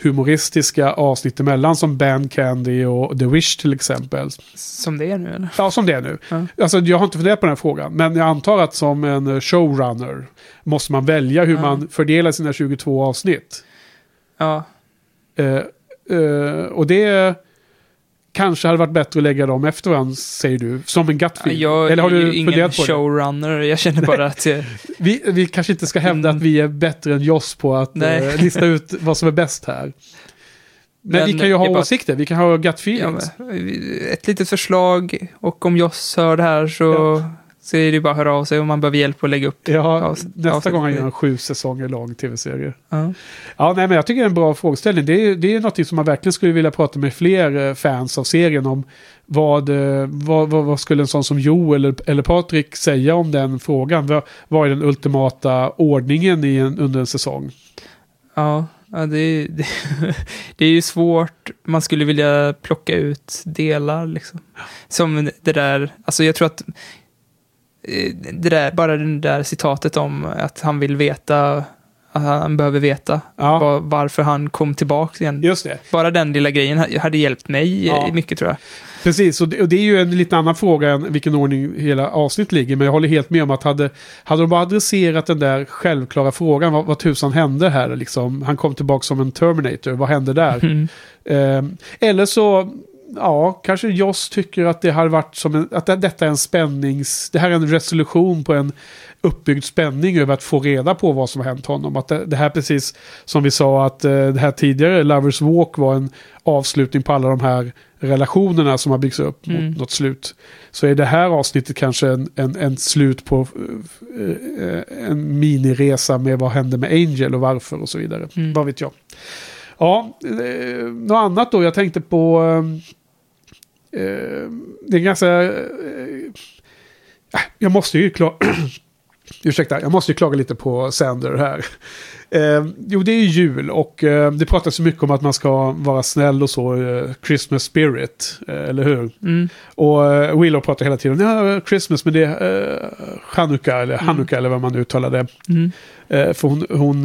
humoristiska avsnitt emellan som Band Candy och The Wish till exempel. Som det är nu, eller? Ja, som det är nu. Ja. Alltså, jag har inte funderat på den här frågan, men jag antar att som en showrunner måste man välja hur Ja. man fördelar sina 22 avsnitt. Ja, Eh, eh, och det kanske hade varit bättre att lägga dem efter varandra, säger du. Som en gut feeling. jag Eller har du ingen showrunner, jag känner bara att... eh, Vi, vi kanske inte ska hävda att vi är bättre än Joss på att eh, lista ut vad som är bäst här. Men, Men vi kan ju ha bara- åsikter, vi kan ha gut Ja, feelings. men, ett litet förslag och om Joss hör det här så, så är det bara att höra av sig om man behöver hjälp att lägga upp. Ja, nästa avsnitt. gång han gör en sju säsonger lång tv-serie. Ja. Ja, nej, men jag tycker det är en bra frågeställning. Det är, det är något som man verkligen skulle vilja prata med fler eh, fans av serien om. Vad, eh, vad, vad, vad skulle en sån som Jo eller, eller Patrik säga om den frågan? Vad, vad är den ultimata ordningen i en, under en säsong? Ja, ja det, är- det, det är ju svårt. Man skulle vilja plocka ut delar liksom. Som det där, alltså jag tror att det där, bara det där citatet om att han vill veta att han behöver veta Ja. var, varför han kom tillbaka igen. Just det. Bara den lilla grejen ha- hade hjälpt mig Ja. ja. mycket tror jag. Precis, och det, och det är ju en lite annan fråga än vilken ordning hela avsnitt ligger. Men jag håller helt med om att hade, hade de bara adresserat den där självklara frågan, vad, vad tusan hände här liksom? Han kom tillbaka som en Terminator, vad hände där? Mm. Ehm, eller så, ja, kanske Joss tycker att det har varit som en, att det, detta är en spännings, det här är en resolution på en uppbyggd spänning över att få reda på vad som har hänt honom. Att det, det här precis som vi sa att eh, det här tidigare, Lovers Walk var en avslutning på alla de här relationerna som har byggts upp Mm. mot något slut. Så är det här avsnittet kanske en, en, en slut på eh, en miniresa med vad hände med Angel och varför och så vidare. Mm. Vad vet jag. Ja, eh, något annat då. Jag tänkte på... Eh, det är ganska... Eh, äh, jag måste ju klaga... Ursäkta, jag måste ju klaga lite på Sander här. Eh, jo, det är ju jul och eh, det pratas så mycket om att man ska vara snäll och så. Eh, Christmas spirit, eh, eller hur? Mm. Och eh, Willow pratar hela tiden ja, Christmas, men det är eh, Chanukka eller Hanukka eller vad man uttalar det. Mm. För hon, hon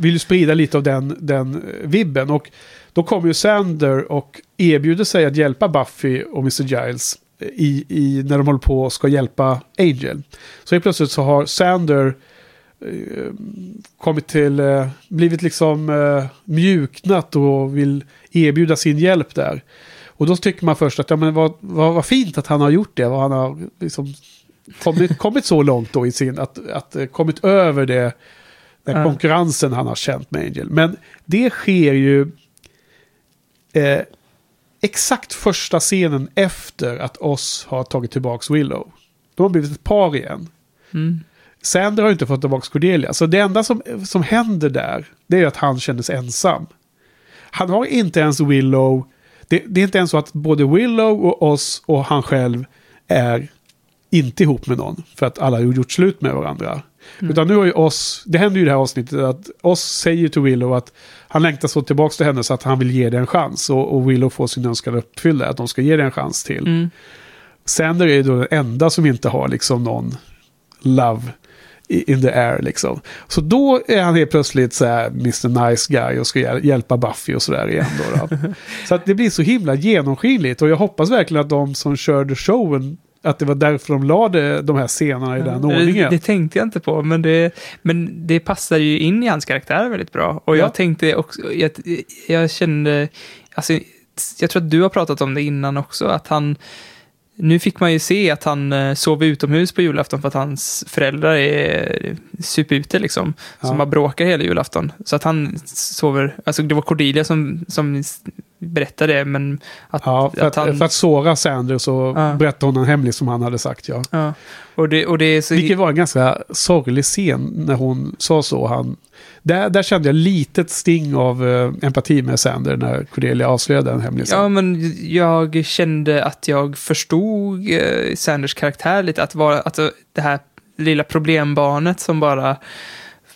vill ju sprida lite av den, den vibben. Och då kommer ju Sander och erbjuder sig att hjälpa Buffy och Mr. Giles i, i, när de håller på och ska hjälpa Angel. Så helt plötsligt så har Sander eh, kommit till, eh, blivit liksom eh, mjuknat och vill erbjuda sin hjälp där. Och då tycker man först att ja, men vad, vad, vad fint att han har gjort det. Vad han har liksom kommit, kommit så långt då i sin, att, att eh, kommit över det, den konkurrensen han har känt med Angel. Men det sker ju eh, exakt första scenen efter att oss har tagit tillbaka Willow. De har blivit ett par igen. Mm. Sander har inte fått tillbaka Cordelia. Så det enda som, som händer där, det är att han känner sig ensam. Han har inte ens Willow. Det, det är inte ens så att både Willow och oss och han själv är inte ihop med någon. För att alla har gjort slut med varandra. Utan nu har ju oss, det händer ju i det här avsnittet att oss säger till Willow att han längtar så tillbaka till henne så att han vill ge det en chans. Och, och Willow får sin önskan uppfylld, att de ska ge det en chans till. Mm. Sander är ju då den enda som inte har liksom någon love in the air liksom. Så då är han helt plötsligt så här Mr. Nice Guy och ska hjäl- hjälpa Buffy och sådär igen då. då. så att det blir så himla genomskinligt och jag hoppas verkligen att de som körde showen att det var därför de lade de här scenerna i den det, ordningen. det tänkte jag inte på, men det, men det passar ju in i hans karaktär väldigt bra. Och Ja. jag tänkte också, jag, jag kände, alltså, jag tror att du har pratat om det innan också, att han, nu fick man ju se att han eh, sov utomhus på julafton för att hans föräldrar är supute liksom. Ja. Som har bråkat hela julafton. Så att han sover, alltså det var Cordelia som, som berättade det, men att, Ja, för att, han... för att såra Sander så Ja. berättade hon en hemlis som han hade sagt ja. ja. Och det, och det så... Vilket var en ganska sorglig scen när hon sa så. Han, där, där kände jag litet sting av eh, empati med Sander när Cordelia avslöjade den hemlisen. Ja, men jag kände att jag förstod eh, Sanders karaktär lite. Att vara alltså, det här lilla problembarnet som bara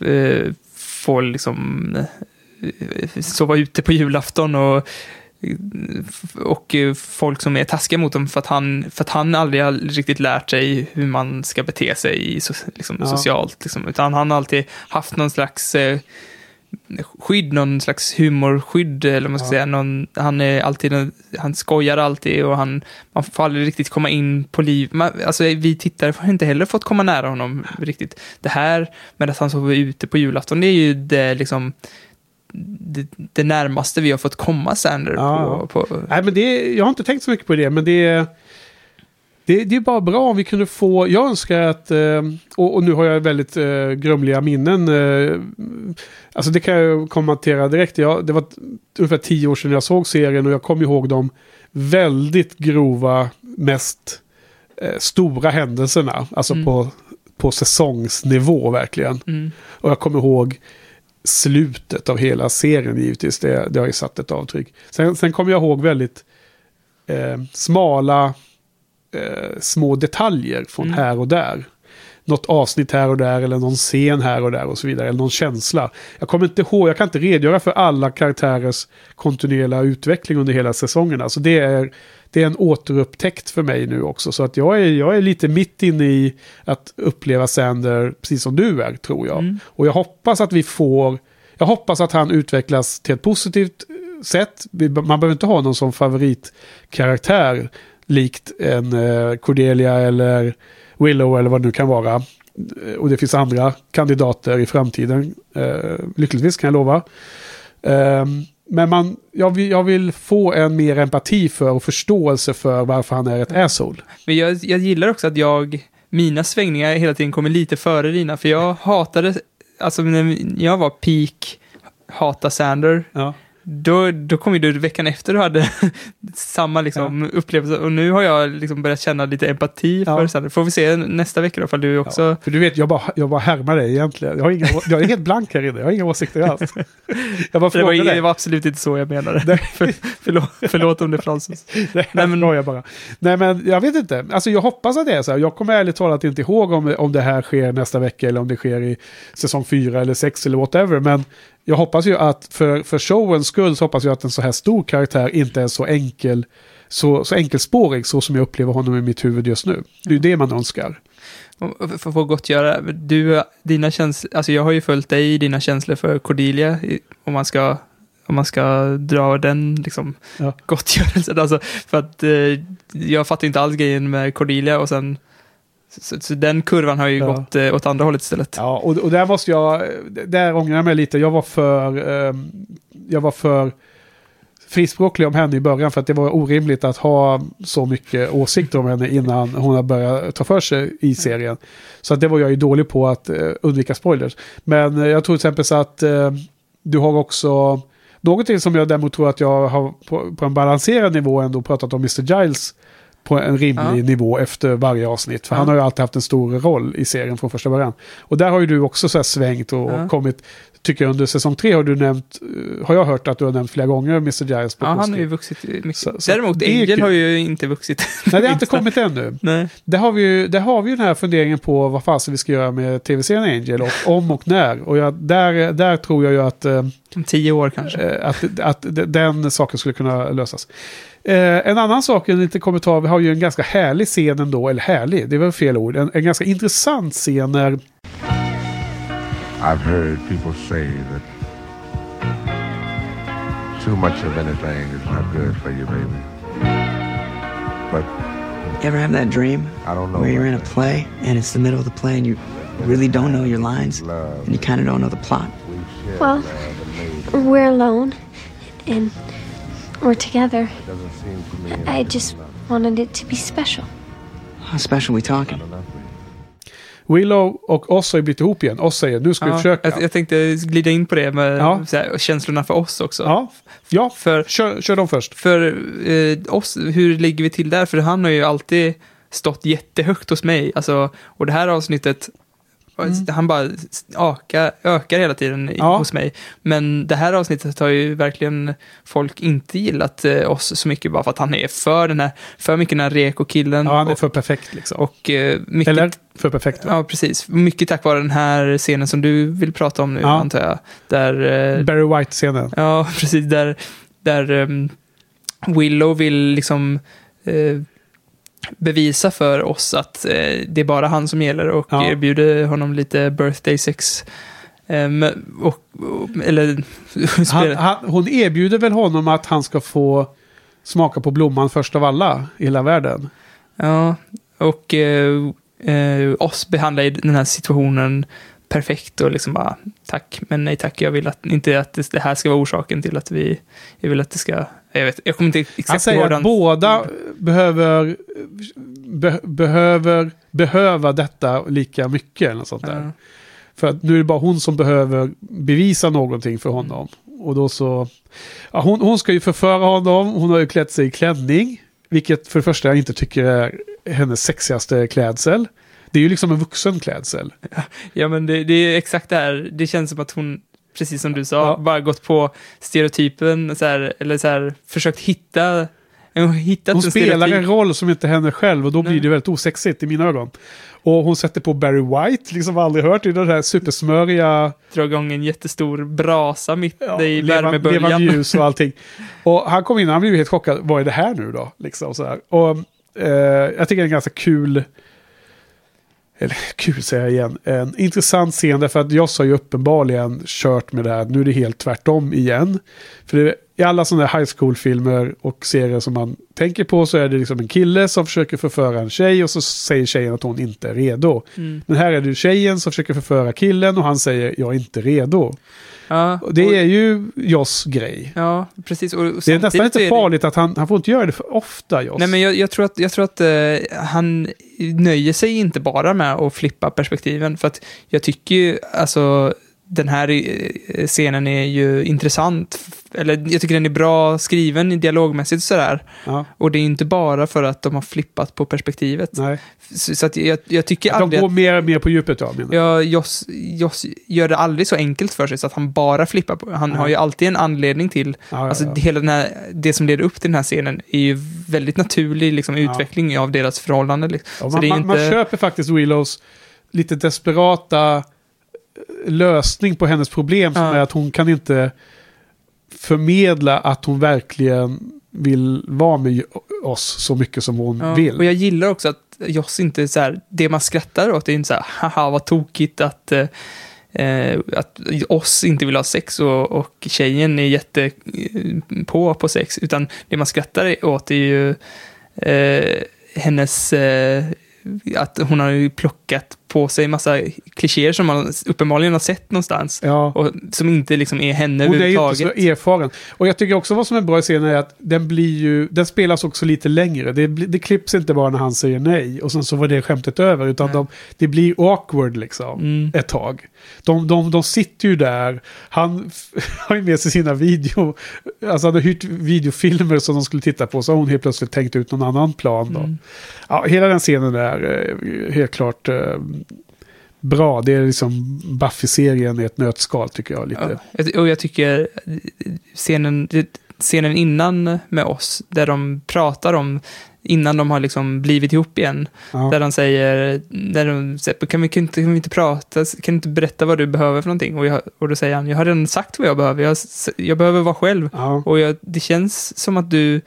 eh, får liksom sova ute på julafton och och folk som är taskiga mot dem för att han, för att han aldrig har riktigt lärt sig hur man ska bete sig so, liksom, Ja. socialt. Liksom. Utan han har alltid haft någon slags eh, skydd, någon slags humorskydd, eller vad man ska Ja. säga. Någon, han, är alltid, han skojar alltid och han, man får aldrig riktigt komma in på liv. Man, alltså, vi tittare har inte heller fått komma nära honom riktigt. Det här med att han sover ute på julafton, det är ju det, liksom, det, det närmaste vi har fått komma Sander Ja. på. på Nej, men det, jag har inte tänkt så mycket på det, men det är... Det, det är bara bra om vi kunde få, jag önskar att, eh, och, och nu har jag väldigt eh, grumliga minnen. Eh, alltså det kan jag kommentera direkt. Jag, det var ungefär tio år sedan jag såg serien och jag kommer ihåg de väldigt grova, mest stora händelserna. Alltså Mm. på, på säsongsnivå verkligen. mm. Och jag kommer ihåg slutet av hela serien givetvis. Det, det har ju satt ett avtryck. Sen, sen kommer jag ihåg väldigt eh, smala eh, små detaljer från Mm. här och där. Något avsnitt här och där eller någon scen här och där och så vidare. Eller någon känsla. Jag kommer inte ihåg, jag kan inte redogöra för alla karaktärers kontinuerliga utveckling under hela säsongen. Alltså det är det är en återupptäckt för mig nu också. Så att jag är, jag är lite mitt inne i att uppleva Sander precis som du är, tror jag. Mm. Och jag hoppas att vi får, jag hoppas att han utvecklas till ett positivt eh, sätt. Man behöver inte ha någon som favoritkaraktär likt en eh, Cordelia eller Willow eller vad det nu kan vara. Eh, Och det finns andra kandidater i framtiden. Lyckligtvis kan jag lova. Ehm, men man, jag, vill, jag vill få en mer empati för och förståelse för varför han är ett asshole. Men jag, jag gillar också att jag, mina svängningar hela tiden kommer lite före dina, för jag hatade, alltså när jag var peak hata Sander, Ja. Då, då kom ju du veckan efter du hade samma liksom, upplevelse, och nu har jag liksom börjat känna lite empati Ja. för Sander. Får vi se nästa vecka då, ifall du också... Ja, för du vet, jag bara, jag bara härmar dig egentligen. Jag, har inga, jag är helt blank här inne, jag har inga åsikter alls. Jag bara det, var, det var absolut inte så jag menade. Nej. För, förlåt, förlåt om det framställs. Nej, Nej, men... men- jag bara. Nej, men jag vet inte. Alltså, jag hoppas att det är så här. Jag kommer ärligt talat inte ihåg om, om det här sker nästa vecka eller om det sker i säsong fyra eller sex eller whatever. Men jag hoppas ju att för, för showens skull så hoppas jag att en så här stor karaktär inte är så enkel så, så enkelspårig så som jag upplever honom i mitt huvud just nu. Det är ju det man önskar. För att få gott göra, du, dina känslor, alltså jag har ju följt dig i dina känslor för Cordelia, om man ska, om man ska dra den liksom Ja. gottgörelsen. Alltså, för att eh, jag fattar inte alls grejen med Cordelia och sen, så, så den kurvan har ju Ja. gått eh, åt andra hållet istället. Ja, och, och där måste jag, där ångrar jag mig lite. Jag var för, ehm, jag var för frispråklig om henne i början för att det var orimligt att ha så mycket åsikter om henne innan hon har börjat ta för sig i serien. Så att det var jag ju dålig på att eh, undvika spoilers. Men eh, jag tror till exempel så att eh, du har också någonting som jag däremot tror att jag har på, på en balanserad nivå ändå pratat om Mr. Giles på en rimlig Ja. nivå efter varje avsnitt. För Ja. han har ju alltid haft en stor roll i serien från första början. Och där har ju du också så svängt och Ja. kommit, tycker jag under säsong tre har du nämnt, eh, har jag hört att du har nämnt flera gånger Mr. Giles på Ja, han har ju vuxit mycket. Så- så Däremot, Angel har ju inte vuxit. Nej, det har inte kommit ännu. Nej. Där har vi ju där har vi ju den här funderingen på vad fasen vi ska göra med tv-serien Angel och om och när. Och jag, där, där tror jag ju att, eh, Om tio år kanske. eh, att, att den saken skulle kunna lösas. Eh, en annan sak, en liten kommentar, vi har ju en ganska härlig scen ändå, eller härlig, det var fel ord, en, en ganska intressant scen när I've heard people say that too much of anything is not good for you, baby. But You ever have that dream I don't know. where you're in a play and it's the middle of the play and you really don't know your lines Love. and you kind of don't know the plot? We Well- love and maybe We're alone, and we're together. it doesn't seem to me I just wanted it to be special. How special are we talking? Willow och oss har ju blivit ihop igen. Oss säger nu ska vi Ja, försöka. jag, jag tänkte glida in på det med Ja. här, känslorna för oss också. ja, ja För kör, kör dem först. För eh, oss, hur ligger vi till där? För han har ju alltid stått jättehögt hos mig. Alltså, och det här avsnittet, han bara ökar, ökar hela tiden Mm. Ja. hos mig. Men det här avsnittet har ju verkligen folk inte gillat eh, oss så mycket bara för att han är för den här, för mycket den här reko-killen. Ja, han är och, för perfekt liksom. och eh, mycket, Eller för perfekt. va? Ja, precis. Mycket tack vare den här scenen som du vill prata om nu, Ja. antar jag. Där, eh, Barry White-scenen. Ja, precis. Där, där ehm, Willow vill liksom eh, bevisa för oss att eh, det är bara han som gäller och Ja. erbjuder honom lite birthday sex. Ehm, och, och, eller... Han, han, hon erbjuder väl honom att han ska få smaka på blomman först av alla i hela världen. Ja, och eh, eh, oss behandlar ju den här situationen perfekt och liksom bara tack, men nej tack, jag vill att, inte att det, det här ska vara orsaken till att vi, jag vill att det ska, jag vet, jag kommer inte exakt Han säger att båda behöver, be, behöver behöva detta lika mycket. Eller något sånt där. Ja. För att nu är det bara hon som behöver bevisa någonting för honom. Och då så... Ja, hon, hon ska ju förföra honom. Hon har ju klätt sig i klänning. Vilket för det första jag inte tycker är hennes sexigaste klädsel. Det är ju liksom en vuxen klädsel. Ja, men det, det är exakt det här. Det känns som att hon, precis som du sa, Ja. bara gått på stereotypen, så här, eller så här, försökt hitta Hon spelar en roll som inte henne själv och då blir Nej. det väldigt osexigt i mina ögon. Och hon sätter på Barry White, liksom aldrig hört i den här supersmöriga Dra igång en jätterstor brasa mitt ja, i värmeböljan. levande ljus och allting. Och han kom in och han blev helt chockad. Vad är det här nu då? Liksom så här. Och eh, jag tycker det är en ganska kul, eller kul säger jag igen, en intressant scen därför att Joss har ju uppenbarligen kört med det här. Nu är det helt tvärtom igen. För det, i alla sådana här high school-filmer och serier som man tänker på så är det liksom en kille som försöker förföra en tjej och så säger tjejen att hon inte är redo. Mm. Men här är det tjejen som försöker förföra killen och han säger jag är inte redo. Ja, Och det och- är ju Joss grej. Ja, precis. Och, och Det är nästan inte är det- farligt att han, han får inte göra det för ofta Joss. Nej, men jag, jag tror att, jag tror att eh, han nöjer sig inte bara med att flippa perspektiven. För att jag tycker ju, alltså, den här eh, scenen är ju intressant. Eller jag tycker den är bra skriven i dialogmässigt och sådär. ja, Och det är inte bara för att de har flippat på perspektivet. nej. Så, så att jag, jag tycker De aldrig går att mer, mer på djupet ja, menar. Ja, Joss, Joss gör det aldrig så enkelt för sig så att han bara flippar på. Han Nej. har ju alltid en anledning till Ja, Alltså ja, ja. hela den här, det som leder upp till den här scenen är ju väldigt naturlig liksom, Ja. utveckling av deras förhållande. Liksom. Ja, man, man, man inte... köper faktiskt Willows lite desperata lösning på hennes problem som Ja. är att hon kan inte förmedla att hon verkligen vill vara med oss så mycket som hon ja, vill. Och jag gillar också att Joss inte så här, det man skrattar åt, är inte så här, haha vad tokigt att, eh, eh, att oss inte vill ha sex och, och tjejen är jätte eh, på på sex, utan det man skrattar åt är ju eh, hennes, eh, att hon har ju plockat på sig massa klichéer som man uppenbarligen har sett någonstans. Ja. Och som inte liksom är henne Hon är ju inte så överhuvudtaget. erfaren. Och jag tycker också vad som är bra i scenen är att den blir ju, den spelas också lite längre. Det, det klipps inte bara när han säger nej och sen så var det skämtet över. Utan de, det blir awkward liksom Mm. ett tag. De, de, de sitter ju där. Han har ju med sig sina video, alltså han har hyrt videofilmer som de skulle titta på. Så har hon helt plötsligt tänkt ut någon annan plan då. Mm. Ja, hela den scenen är eh, helt klart eh, bra. Det är liksom Buffy-serien i ett nötskal tycker jag. Lite. Ja, och jag tycker scenen, scenen innan med oss, där de pratar om, innan de har liksom blivit ihop igen, Ja. där de säger, där de säger kan, vi, kan, inte, kan vi inte prata, kan du inte berätta vad du behöver för någonting? Och, jag, och då säger han, jag har redan sagt vad jag behöver, jag, jag behöver vara själv. Ja. Och jag, det känns som att du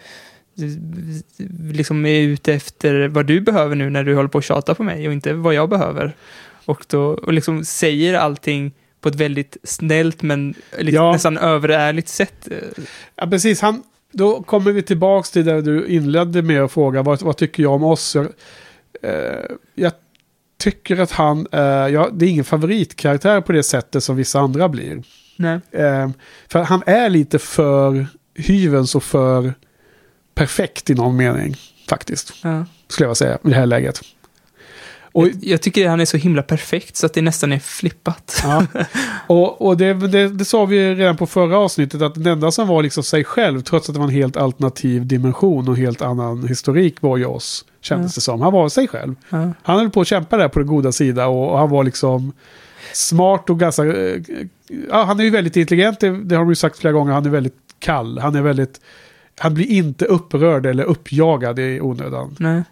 liksom är ute efter vad du behöver nu när du håller på att tjata på mig och inte vad jag behöver. Och då och liksom säger allting på ett väldigt snällt men lite, Ja. nästan överärligt sätt. Ja, precis. Han, då kommer vi tillbaka till det du inledde med att fråga vad, vad tycker jag om oss? Jag, eh, jag tycker att han, eh, ja, det är ingen favoritkaraktär på det sättet som vissa andra blir. Nej. Eh, för han är lite för hyvens och för perfekt i någon mening, faktiskt. Ja. Skulle jag säga, i det här läget. Och, jag, tycker han är så himla perfekt så att det nästan är flippat. Ja. Och, och det, det, det sa vi redan på förra avsnittet att den enda som var liksom sig själv, trots att det var en helt alternativ dimension och helt annan historik var ju oss, kändes Ja. det som. Han var sig själv. Ja. Han höll på att kämpa där på den goda sida och, och han var liksom smart och ganska... eh, Ja, han är ju väldigt intelligent, det, det har de ju sagt flera gånger. Han är väldigt kall, han är väldigt... Han blir inte upprörd eller uppjagad i onödan. Nej.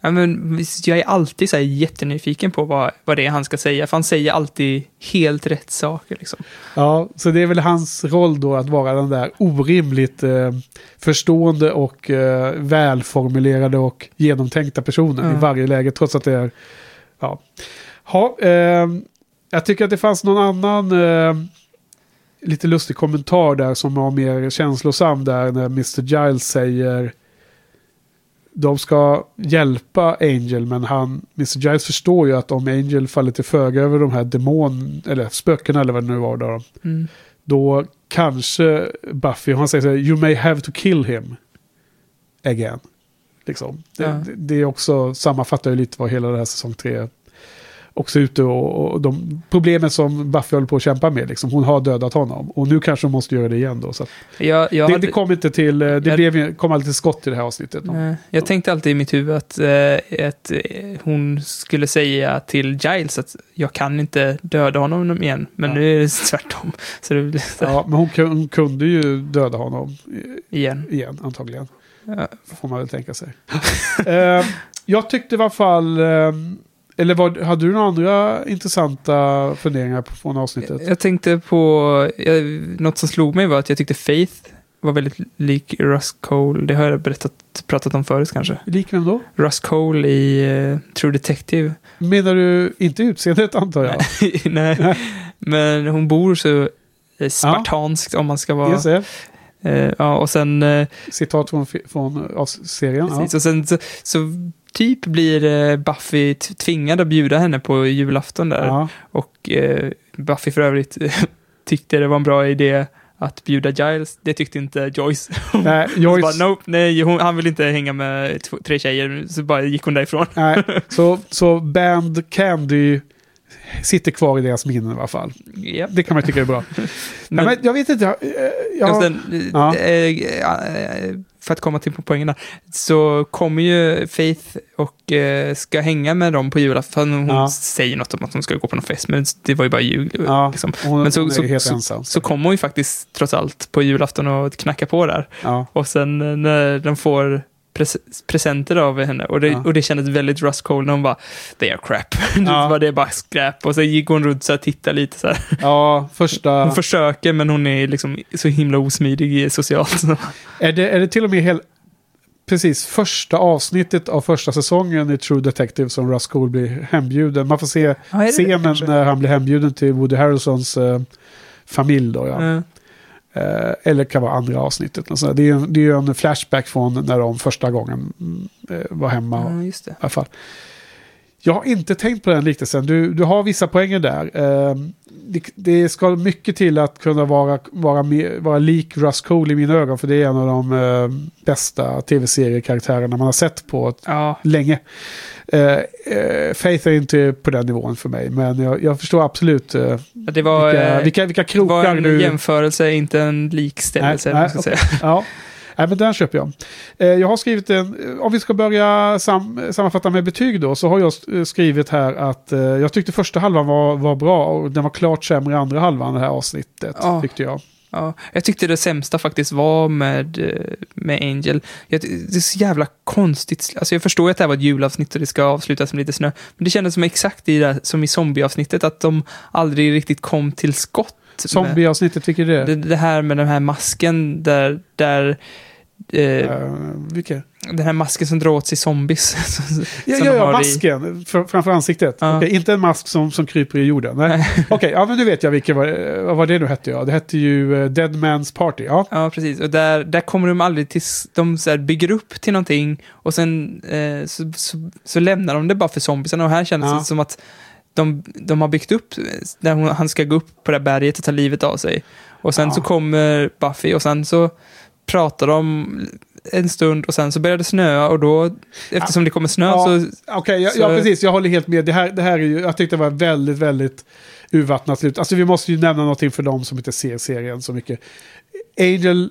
Ja, men jag är alltid så här jättenyfiken på vad, vad det är han ska säga, för han säger alltid helt rätt saker. Liksom. Ja, så det är väl hans roll då att vara den där orimligt eh, förstående och eh, välformulerade och genomtänkta personen Ja. i varje läge, trots att det är... Ja, ha, eh, jag tycker att det fanns någon annan eh, lite lustig kommentar där som var mer känslosam där när Mr. Giles säger de ska hjälpa Angel men han, Mr. Giles förstår ju att om Angel faller till föga över de här demon, eller spökena eller vad det nu var då, Mm. då kanske Buffy, han säger så här, you may have to kill him again. Liksom. Det, Ja. det, det är också, sammanfattar ju lite vad hela det här säsong tre också ute och, och de problemen som Buffy håller på att kämpa med. Liksom. Hon har dödat honom och nu kanske hon måste göra det igen då. Så Jag, jag, det, hade, det kom inte till, eh, det Jag- blev, kom aldrig till skott i det här avsnittet. Nej, jag tänkte alltid i mitt huvud att, eh, att eh, hon skulle säga till Giles att jag kan inte döda honom igen, men Ja. nu är det tvärtom. Så det blir så Ja, men hon, hon kunde ju döda honom igen. igen antagligen. Ja. Får man väl tänka sig. Eh, jag tyckte i alla fall... eh, eller vad, hade du några andra intressanta funderingar på, från avsnittet? Jag tänkte på, jag, något som slog mig var att jag tyckte Faith var väldigt lik Russ Cole. Det har jag berättat, pratat om förut kanske. Lik vem då? Russ Cole i eh, True Detective. Menar du inte utseendet antar jag? Nej, men hon bor så eh, spartanskt om man ska vara... Just det. Eh, ja, och sen... Eh, Citat från, från serien. precis, och sen så, så typ blir eh, Buffy tvingad att bjuda henne på julafton där. Ja. Och eh, Buffy för övrigt tyckte det var en bra idé att bjuda Giles. Det tyckte inte Joyce. Nej, Joyce- bara, nope, nej, hon, han vill inte hänga med två, tre tjejer. Så bara gick hon därifrån. Nej, så, så Band Candy sitter kvar i deras minnen i alla fall. Japp. Det kan man tycka är bra. Men- men, men jag vet inte. Jag, jag, Och sen, eh, Ja. eh, för att komma till poängen där, så kommer ju Faith och eh, ska hänga med dem på julafton. Hon Ja. säger något om att hon ska gå på någon fest, men det var ju bara ljug. Ja, liksom. hon- men så, hon så, så, ensam. så kommer hon ju faktiskt trots allt på julafton och knackar på där. ja. Och sen eh, när de får pres presenter av henne, och det, Ja. och det kändes väldigt Russ Cole när hon bara “They are crap”. det, Ja. var, det är bara skräp. Och sen gick hon runt så och tittade lite så här. ja, första... Hon försöker, men hon är liksom så himla osmidig socialt. Är det, är det till och med helt... Precis, första avsnittet av första säsongen i True Detective som Russ Cole blir hembjuden. Man får se Ja, det det scenen när han blir hembjuden till Woody Harrelsons eh, familj. Då, ja. Ja. Eh, eller kan vara andra avsnittet. Det är en, det är en flashback från när de första gången mm, eh, var hemma. Ja, just det. I alla fall. Jag har inte tänkt på den liknelsen. Du, du har vissa poänger där. Eh, det, det ska mycket till att kunna vara, vara, vara lik Russ Cole i mina ögon. För det är en av de eh, bästa tv-seriekaraktärerna man har sett på Ja, länge. Eh, eh, Faith är inte på den nivån för mig. Men jag, jag förstår absolut eh, det var, vilka, vilka, vilka det var krokar en du... jämförelse, inte en likställelse. Nej, Nej, säga. Ja, nej, men den köper jag. Eh, jag har skrivit en, om vi ska börja sam, sammanfatta med betyg då, så har jag eh, skrivit här att eh, jag tyckte första halvan var, var bra och den var klart sämre i andra halvan det här avsnittet, Ja. tyckte jag. Ja, jag tyckte det sämsta faktiskt var med, eh, med Angel. Jag, det är så jävla konstigt. Alltså jag förstår att det här var ett julavsnitt och det ska avslutas med lite snö. Men det kändes som exakt i det, som i zombieavsnittet, att de aldrig riktigt kom till skott. Zombieavsnittet, vilket är det? Det, det här med den här masken där, där eh, Eh, vilket? den här masken som drar åt sig zombies. som Ja, ja, ja i- masken fr- framför ansiktet. Ja. Okej, inte en mask som, som kryper i jorden. Okej, ja men nu vet jag vilket var, eh, vad var det nu hette. Ja. Det hette ju eh, Dead Man's Party. Ja. Ja, precis. Och där, där kommer de aldrig till... De så här bygger upp till någonting och sen eh, så, så, så lämnar de det bara för zombiesarna. Och här känns det som att de, de har byggt upp där hon, han ska gå upp på det här berget och ta livet av sig. Och sen så kommer Buffy och sen så pratar de en stund och sen så börjar det snöa och då, eftersom det kommer snö Ja, så... Okej, ja, så- ja, precis. Jag håller helt med. Det här, det här är ju, jag tyckte det var väldigt, väldigt urvattnat slut. Alltså vi måste ju nämna någonting för dem som inte ser serien så mycket. Angel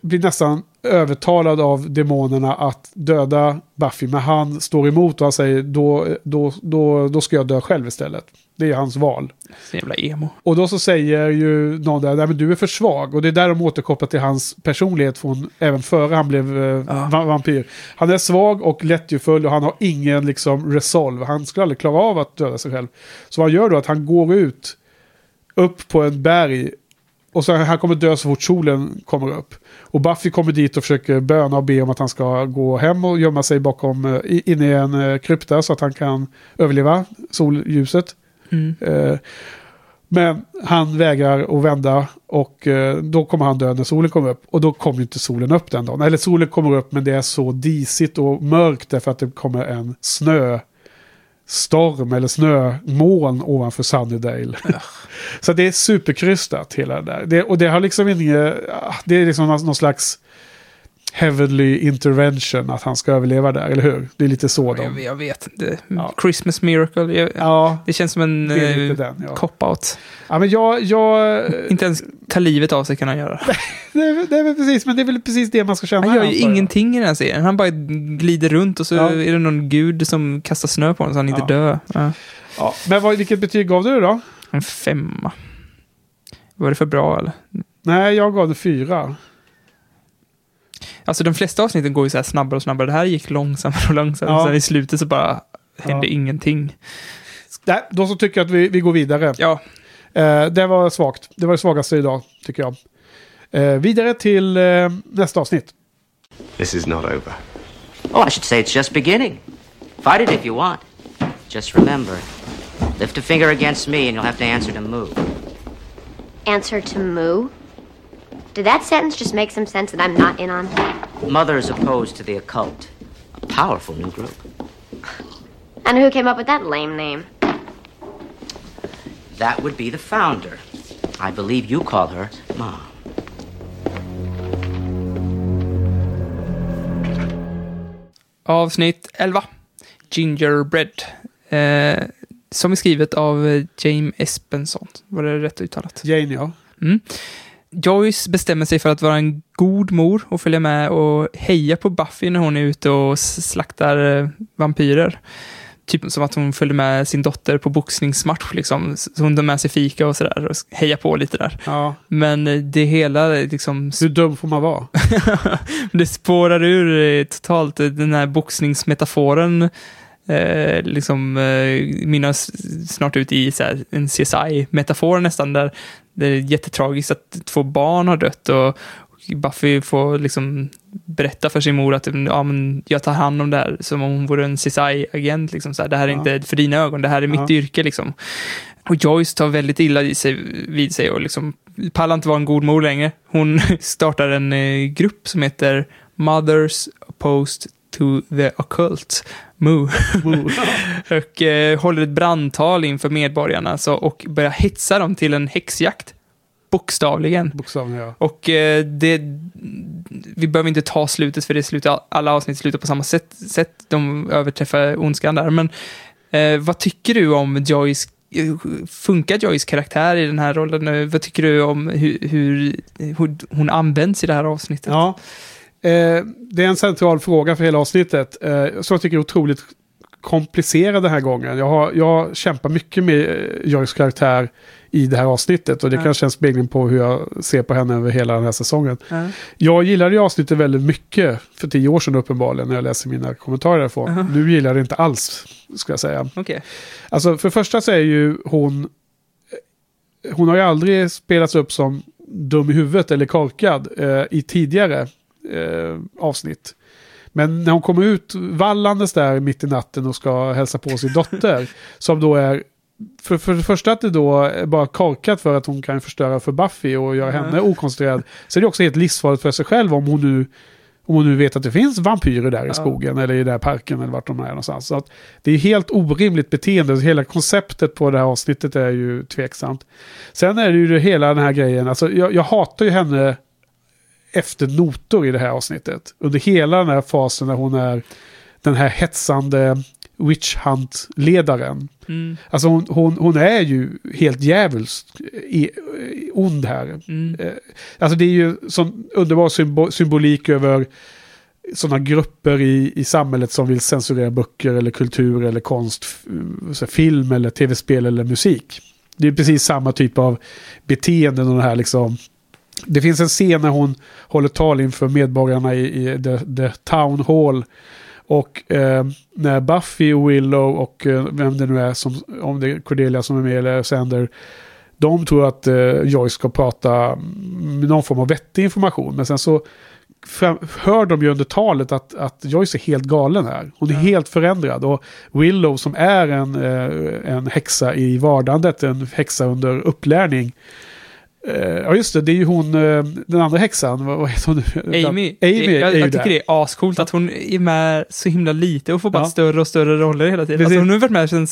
blir nästan övertalad av demonerna att döda Buffy. Men han står emot och han säger då, då, då, då ska jag dö själv istället. Det är hans val. Så jävla emo. Och då så säger ju någon där, nej men du är för svag. Och det är där de återkopplar till hans personlighet från även före han blev eh, va- vampyr. Han är svag och lättjufull och han har ingen liksom resolve. Han skulle aldrig klara av att döda sig själv. Så vad han gör då att han går ut upp på en berg och så han kommer dö så fort solen kommer upp. Och Buffy kommer dit och försöker böna och be om att han ska gå hem och gömma sig bakom, eh, i- inne i en eh, krypta så att han kan överleva solljuset. Mm. Eh, Men han vägrar att vända och eh, då kommer han dö när solen kommer upp. Och då kommer inte solen upp den dagen. Eller solen kommer upp men det är så disigt och mörkt därför att det kommer en snöstorm eller snömoln ovanför Sunnydale. så det är superkrystat hela det där. Det, och det har liksom inget, ah, det är liksom någon slags heavenly intervention att han ska överleva där, eller hur? Det är lite så Jag, de... jag vet inte. Ja. Christmas Miracle. Jag, Ja, Det känns som en eh, den. Ja. cop-out. ja, men jag... jag Inte ens ta livet av sig kan han göra. det, är, det är precis, men det är väl precis det man ska känna. Han gör ju jag. ingenting i den här serien. Han bara glider runt och så Ja. är det någon gud som kastar snö på honom så han inte Ja. dör. Ja. Ja, men vad, vilket betyg gav du då? En femma. Var det för bra eller? Nej, jag gav det fyra. Alltså de flesta avsnitten går ju så här snabbare och snabbare. Det här gick långsammare och långsammare. Ja. Sen i slutet så bara hände Ja. ingenting. Nej, då så tycker jag att vi, vi går vidare. Ja, Eh, det var svagt. Det var det svagaste idag, tycker jag. Eh, vidare till eh, nästa avsnitt. This is not over. Oh, I should say it's just beginning. Fight it if you want. Just remember, lift a finger against me and you'll have to answer to Moo. Answer to Moo? Did that sentence just make some sense that I'm not in on? Mother is opposed to the occult. A powerful new group. And who came up with that lame name? That would be the founder. I believe you call her Mom. avsnitt 11. Gingerbread. Eh, som är skrivet av eh, James Espenson. Var det rätt uttalat? Jane, ja. Mm. Joyce bestämmer sig för att vara en god mor och följa med och heja på Buffy när hon är ute och slaktar eh, vampyrer. Typ som att hon följer med sin dotter på boxningsmatch, liksom. Så hon tar med sig fika och sådär och hejar på lite där. ja. Men eh, det hela eh, liksom... Hur dum får man vara? det spårar ur totalt. Den här boxningsmetaforen eh, liksom eh, mynnar s- snart ut i här, en CSI-metafor nästan, där det är jättetragiskt att två barn har dött och, Buffy får liksom berätta för sin mor att ja, men jag tar hand om det här som om hon vore en CSI-agent. Liksom, så här, det här är Ja. inte för dina ögon, det här är mitt Ja. yrke. Liksom. Och Joyce tar väldigt illa i sig, vid sig och liksom pallar inte vara en god mor längre. Hon startar en eh, grupp som heter Mothers Opposed to the Occult, MOO. och eh, håller ett brandtal inför medborgarna så, och börjar hetsa dem till en häxjakt. Bokstavligen. Bokstavligen, ja. Och eh, det, vi behöver inte ta slutet för det slutar, alla avsnitt slutar på samma sätt. sätt de överträffar ondskan där. Men eh, vad tycker du om Joyce? eh, Funkar Joyce karaktär i den här rollen? Eh, Vad tycker du om hur, hur, hur hon används i det här avsnittet? Ja. Eh, det är en central fråga för hela avsnittet. Eh, som jag tycker är otroligt komplicerad den här gången. Jag, har, jag kämpar mycket med eh, Joyce karaktär i det här avsnittet. Och det Ja. kanske är en spegling på hur jag ser på henne över hela den här säsongen. Ja. Jag gillade ju avsnittet väldigt mycket för tio år sedan uppenbarligen när jag läser mina kommentarer därifrån. Aha. Nu gillar jag det inte alls, ska jag säga. Okej. Alltså för det första så är ju hon... Hon har ju aldrig spelats upp som dum i huvudet eller korkad eh, i tidigare eh, avsnitt. Men när hon kommer ut vallandes där mitt i natten och ska hälsa på sin dotter, som då är för, för det första att det då är bara korkat för att hon kan förstöra för Buffy och göra Mhm. henne okoncentrerad. Så är det också helt livsfarligt för sig själv om hon nu om hon nu vet att det finns vampyrer där i Ja. skogen eller i den här parken eller vart de är någonstans. Så att det är helt orimligt beteende. Hela konceptet på det här avsnittet är ju tveksamt. Sen är det ju hela den här grejen. Alltså jag, jag hatar ju henne efter notor i det här avsnittet. Under hela den här fasen när hon är den här hetsande witch hunt-ledaren. Mm. Alltså hon, hon, hon är ju helt djävulskt i- ond här. Mm. Eh, Alltså det är ju sån underbar symbo symbolik över sådana grupper i, i samhället som vill censurera böcker eller kultur eller konst, film eller tv-spel eller musik. Det är precis samma typ av beteenden och det här liksom. Det finns en scen när hon håller tal inför medborgarna i, i the, the Town Hall. Och eh, när Buffy Willow och eh, vem det nu är, som, om det är Cordelia som är med eller Sander, de tror att eh, Joyce ska prata med någon form av vettig information. Men sen så fram, hör de ju under talet att, att Joyce är helt galen här. Hon är helt förändrad. Och Willow som är en, eh, en häxa i vardandet, en häxa under upplärning. Eh, ja just det, det är ju hon, eh, den andra häxan, vad, heter hon nu? Amy, Amy jag, ju jag tycker det är ascoolt att hon är med så himla lite och får bara Ja. större och större roller hela tiden. Precis. Alltså hon har varit med sen,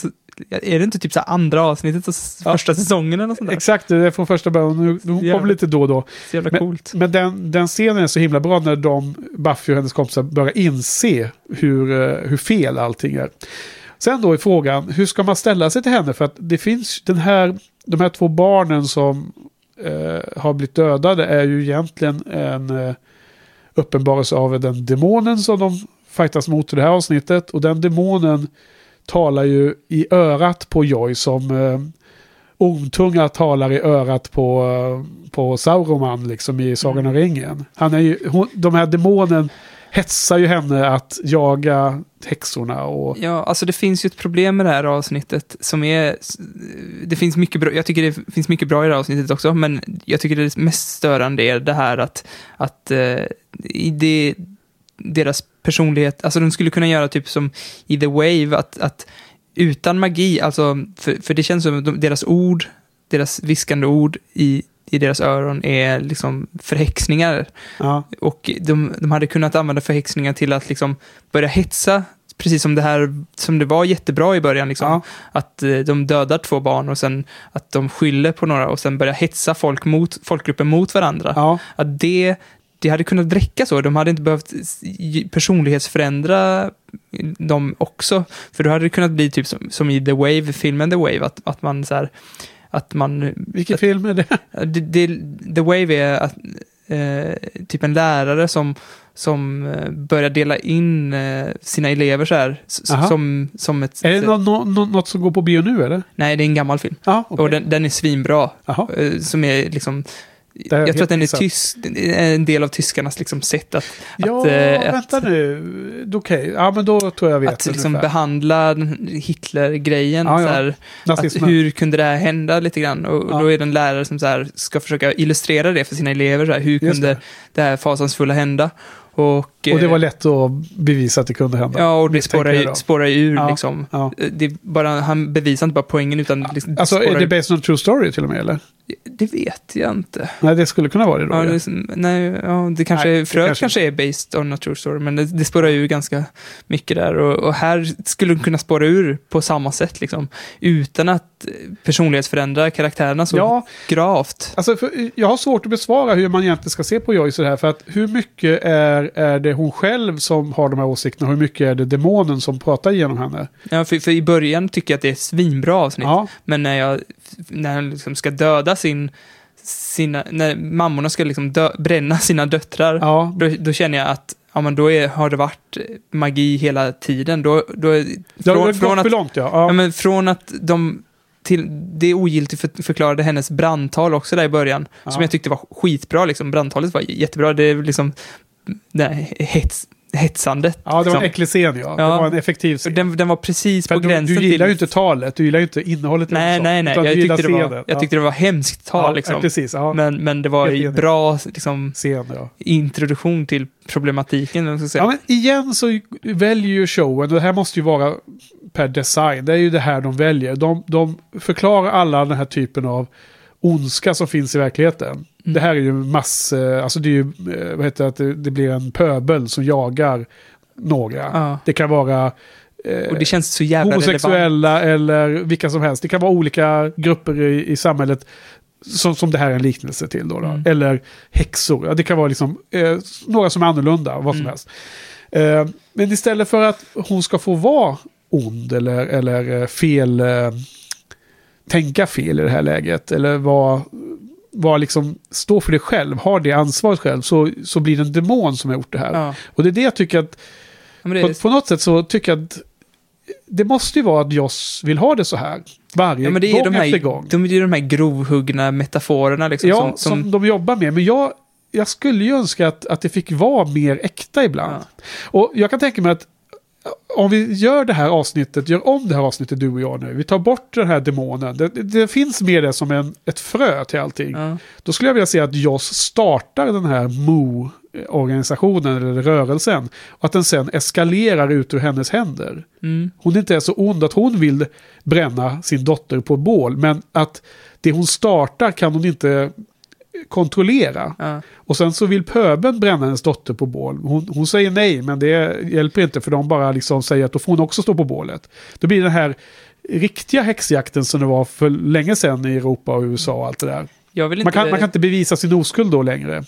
är det inte typ så andra avsnittet av s- Ja. första säsongen eller sånt där? Exakt, det är från första början. Hon, hon kommer lite då och då. Så jävla Men- coolt. Men den, den scenen är så himla bra när de, Buffy och hennes kompisar, börjar inse hur, eh, hur fel allting är. Sen då är frågan, hur ska man ställa sig till henne? För att det finns den här, de här två barnen som eh, har blivit dödade är ju egentligen en eh, uppenbarelse av den demonen som de fightas mot i det här avsnittet. Och den demonen talar ju i örat på Joy som eh, ormtunga talar i örat på, eh, på Sauroman liksom i Sagan om ringen. Han är ju, hon, de här demonen hetsar ju henne att jaga häxorna och... Ja, alltså det finns ju ett problem med det här avsnittet som är... Det finns mycket bra, jag tycker det finns mycket bra i det här avsnittet också, men jag tycker det mest störande är det här att, att eh, det, deras personlighet, alltså de skulle kunna göra typ som i The Wave, att, att utan magi, alltså, för, för det känns som de, deras ord, deras viskande ord i, i deras öron är liksom förhäxningar. Ja. Och de, de hade kunnat använda förhäxningar till att liksom börja hetsa, precis som det här, som det var jättebra i början, liksom. Ja. att eh, de dödar två barn och sen att de skyller på några och sen börjar hetsa folk mot, folkgruppen mot varandra. Ja. Att det, det hade kunnat räcka så, de hade inte behövt personlighetsförändra dem också, för då hade det kunnat bli typ som, som i The Wave, filmen The Wave, att, att man så här, att man Vilken film är det? det, det, The Wave är att, eh, typ en lärare som, som eh, börjar dela in eh, sina elever så här. Aha. Som, som ett... Är det nå- nå- nå- något som går på bio nu eller? Nej, det är en gammal film. Ja, okej. Och den, den är svinbra. Jaha. Eh, Som är liksom... Jag tror att den är är en del av tyskarnas liksom sätt att... Ja, att, eh, vänta nu. Okej, ja men då tror jag vet. att liksom behandla Hitler-grejen. Ja, ja. Att, hur kunde det här hända lite grann? Och Ja. då är det en lärare som så här, ska försöka illustrera det för sina elever. Så här, hur Just kunde det. det. här fasansfulla hända? Och, Och det eh, var lätt att bevisa att det kunde hända. Ja, och det spårar spårar ur Ja, liksom. ja. Det är bara, han bevisar inte bara poängen utan liksom, Alltså är det based on true story till och med eller? det vet jag inte. Nej, det skulle kunna vara det då. Ja, det, nej, ja, det kanske, Nej, det fröet kanske- kanske, är based on a true story, men det, det spårar ju ganska mycket där. Och, och här skulle det kunna spåra ur på samma sätt, liksom. Utan att eh, personlighetsförändra karaktärerna så Ja. gravt. Alltså, för jag har svårt att besvara hur man egentligen ska se på Joyce det här. För att hur mycket är, är det hon själv som har de här åsikterna? Hur mycket är det demonen som pratar genom henne? Ja, för, för i början tycker jag att det är svinbra avsnitt. Ja. Men när jag när han liksom ska döda sin, sina, när mammorna ska liksom dö, bränna sina döttrar, Ja. då, då känner jag att ja, men då är, har det varit magi hela tiden. Då, då, är- Det har för att, långt ja. ja. ja. men från att de till, det ogiltigt för, förklarade hennes brandtal också där i början, Ja. som jag tyckte var skitbra. Liksom. Brandtalet var jättebra. Det är liksom det här hets, hetsandet. ja, det var liksom. en äcklig scen ja. Det Ja. var en effektiv scen. den, den var precis För på du, gränsen du gillar ju inte talet, du gillar ju inte innehållet. Nej, det, nej, nej. Jag tyckte, det var, scenen. jag tyckte det var hemskt tal, ja, liksom. Ja, precis. Men, men det var ju bra liksom, Scen, introduktion till problematiken. ska säga. Ja, men igen så väljer ju showen, och det här måste ju vara per design, det är ju det här de väljer. De, de förklarar alla den här typen av ondska som finns i verkligheten. Det här är ju mass, eh, alltså det är ju, eh, vad heter det, att det, det blir en pöbel som jagar några. Ja. Det kan vara eh, Och det känns så jävla relevant. homosexuella eller vilka som helst. Det kan vara olika grupper i, i samhället som, som det här är en liknelse till. Då, då. Mm. Eller häxor. Det kan vara liksom, eh, några som är annorlunda, vad som Mm. helst. Eh, men istället för att hon ska få vara ond eller, eller fel, eh, tänka fel i det här läget, eller vara var liksom, stå för det själv, har det ansvaret själv, så, så blir det en demon som har gjort det här. Ja. Och det är det jag tycker att Ja, det, på, är, på något sätt så tycker jag att det måste ju vara att Joss vill ha det så här. Varje ja, men det är gång de efter här, gång. de är ju de här grovhuggna metaforerna liksom. ja, som, som, som, de jobbar med. Men jag, jag skulle ju önska att, att det fick vara mer äkta ibland. Och jag kan tänka mig att om vi gör det här avsnittet, gör om det här avsnittet du och jag nu. Vi tar bort den här demonen. Det, det, finns med det som en, ett frö till allting. ja. Då skulle jag vilja se att Joss startar den här Mo-organisationen eller rörelsen. Och att den sen eskalerar ut ur hennes händer. Mm. Hon inte är så ond att hon vill bränna sin dotter på bål. Men att det hon startar kan hon inte kontrollera. Ja. Och sen så vill pöben bränna hennes dotter på bål. Hon, hon säger nej, men det hjälper inte för de bara liksom säger att då får hon också stå på bålet. Då blir den här riktiga häxjakten som det var för länge sedan i Europa och USA och allt det där. Man kan, man kan inte bevisa sin oskuld då längre.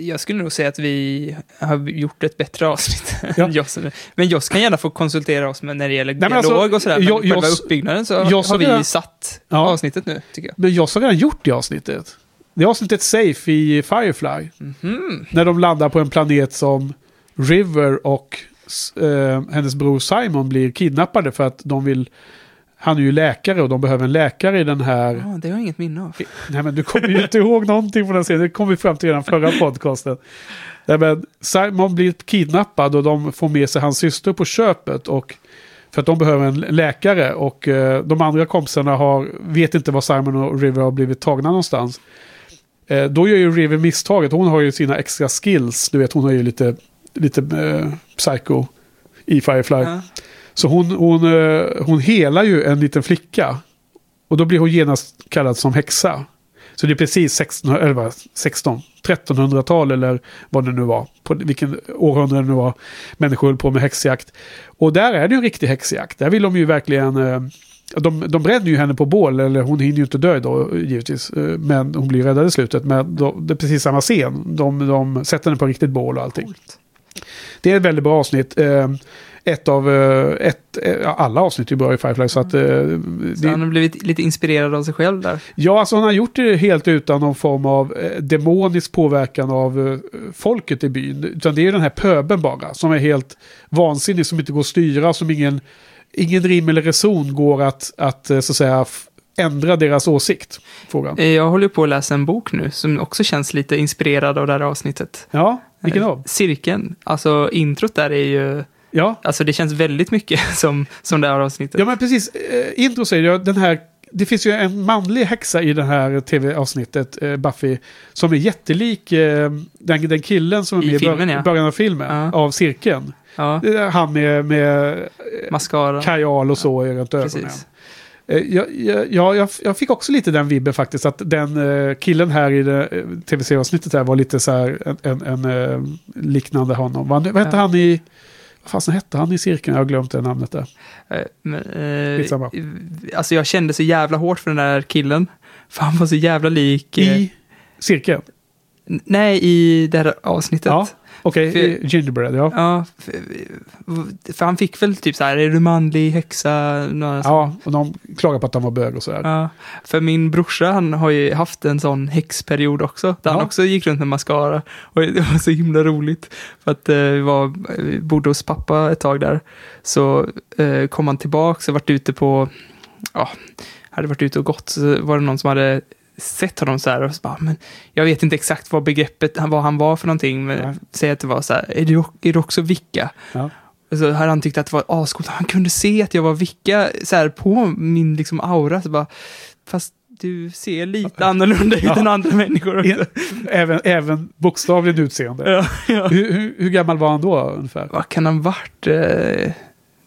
Jag skulle nog säga att vi har gjort ett bättre avsnitt Ja. Joss. Men Joss kan gärna få konsultera oss med när det gäller men dialog alltså, och sådär. Men Jo- själva Joss- uppbyggnaden så Joss har vi redan- satt Ja. avsnittet nu, tycker jag. Men jag har redan gjort det avsnittet. Det är avsnittet Safe i Firefly. Mhm. När de landar på en planet som River och eh, hennes bror Simon blir kidnappade för att de vill han är ju läkare och de behöver en läkare i den här... Ja, det har jag inget minne av. Nej men du kommer ju inte ihåg någonting från den serien. Det kom vi fram till den förra podcasten. Nej, men Simon blir kidnappad och de får med sig hans syster på köpet. Och för att de behöver en läkare och eh, de andra kompisarna har, vet inte var Simon och River har blivit tagna någonstans. Eh, då gör ju River misstaget. Hon har ju sina extra skills. Du vet hon har ju lite, lite eh, psycho i Firefly. Ja. Så hon, hon, eh, hon helar ju en liten flicka. Och då blir hon genast kallad som häxa. Så det är precis 16, eller vad, 16 1300-tal eller vad det nu var. På vilken århundrade det nu var. Människor höll på med häxjakt. Och där är det ju en riktig häxjakt. Där vill de ju verkligen... De, de bränner ju henne på bål, eller hon hinner ju inte dö då givetvis. eh, Men hon blir räddad i slutet. Men de, det är precis samma scen. De, de sätter henne på riktigt bål och allting. Det är ett väldigt bra avsnitt. Eh, Ett av... eh, Ett, alla avsnitt är bra i Firefly. Så att, Så det, han har blivit lite inspirerad av sig själv där. Ja, alltså han har gjort det helt utan någon form av demonisk påverkan av folket i byn. Utan det är den här pöben bara, som är helt vansinnig, som inte går att styra, som ingen, ingen rim eller reson går att, att eh, så att säga, ändra deras åsikt. Frågan. Eh, Jag håller på att läsa en bok nu som också känns lite inspirerad av det här avsnittet. Ja, vilken av? Cirkeln. Alltså introt där är ju... Ja. Alltså det känns väldigt mycket som, som det här avsnittet. Ja, men precis. Eh, intro säger jag, den här... Det finns ju en manlig häxa i det här tv-avsnittet, eh, Buffy, som är jättelik eh, den, den killen som är I med i filmen, ja. början av filmen, av cirkeln. Ja. Är Han med, med Mascara. kajal och så runt ögonen. Eh, Jag, jag, jag, jag- fick också lite den vibben faktiskt, att den eh, killen här i eh, tv-serieavsnittet där var lite så här en, en, en eh, liknande honom. Vad, vad hette Ja. han i... Vad fasen hette han i cirkeln? Jag har glömt det namnet där. Eh, Men, eh, alltså jag kände så jävla hårt för den där killen. För han var så jävla lik... eh, I cirkeln? Nej, i det här avsnittet. Ja, okej. I Gingerbread, ja. Ja, för, för han fick väl typ så här, är du manlig häxa? Några Ja, och de klagar på att han var bög och sådär. Ja, för min brorsa han har ju haft en sån häxperiod också. Där han Ja. också gick runt med mascara. Och det var så himla roligt. För att eh, vi var, vi bodde hos pappa ett tag där. Så eh, kom han tillbaka och varit ute på, ja, hade varit ute och gått. Så var det någon som hade sett honom så här och så bara, men jag vet inte exakt vad begreppet, vad han var för någonting. Men Nej. säg att det var så här, är du, är du också vicka? Ja. Och så hade han tyckt att det var ascoolt. Han kunde se att jag var vicka så här, på min liksom, aura. Så bara, fast du ser lite annorlunda ut Ja. än andra människor också. Även, även bokstavligen utseende. Ja, ja. Hur, hur, hur gammal var han då ungefär? Vad kan han varit? Eh,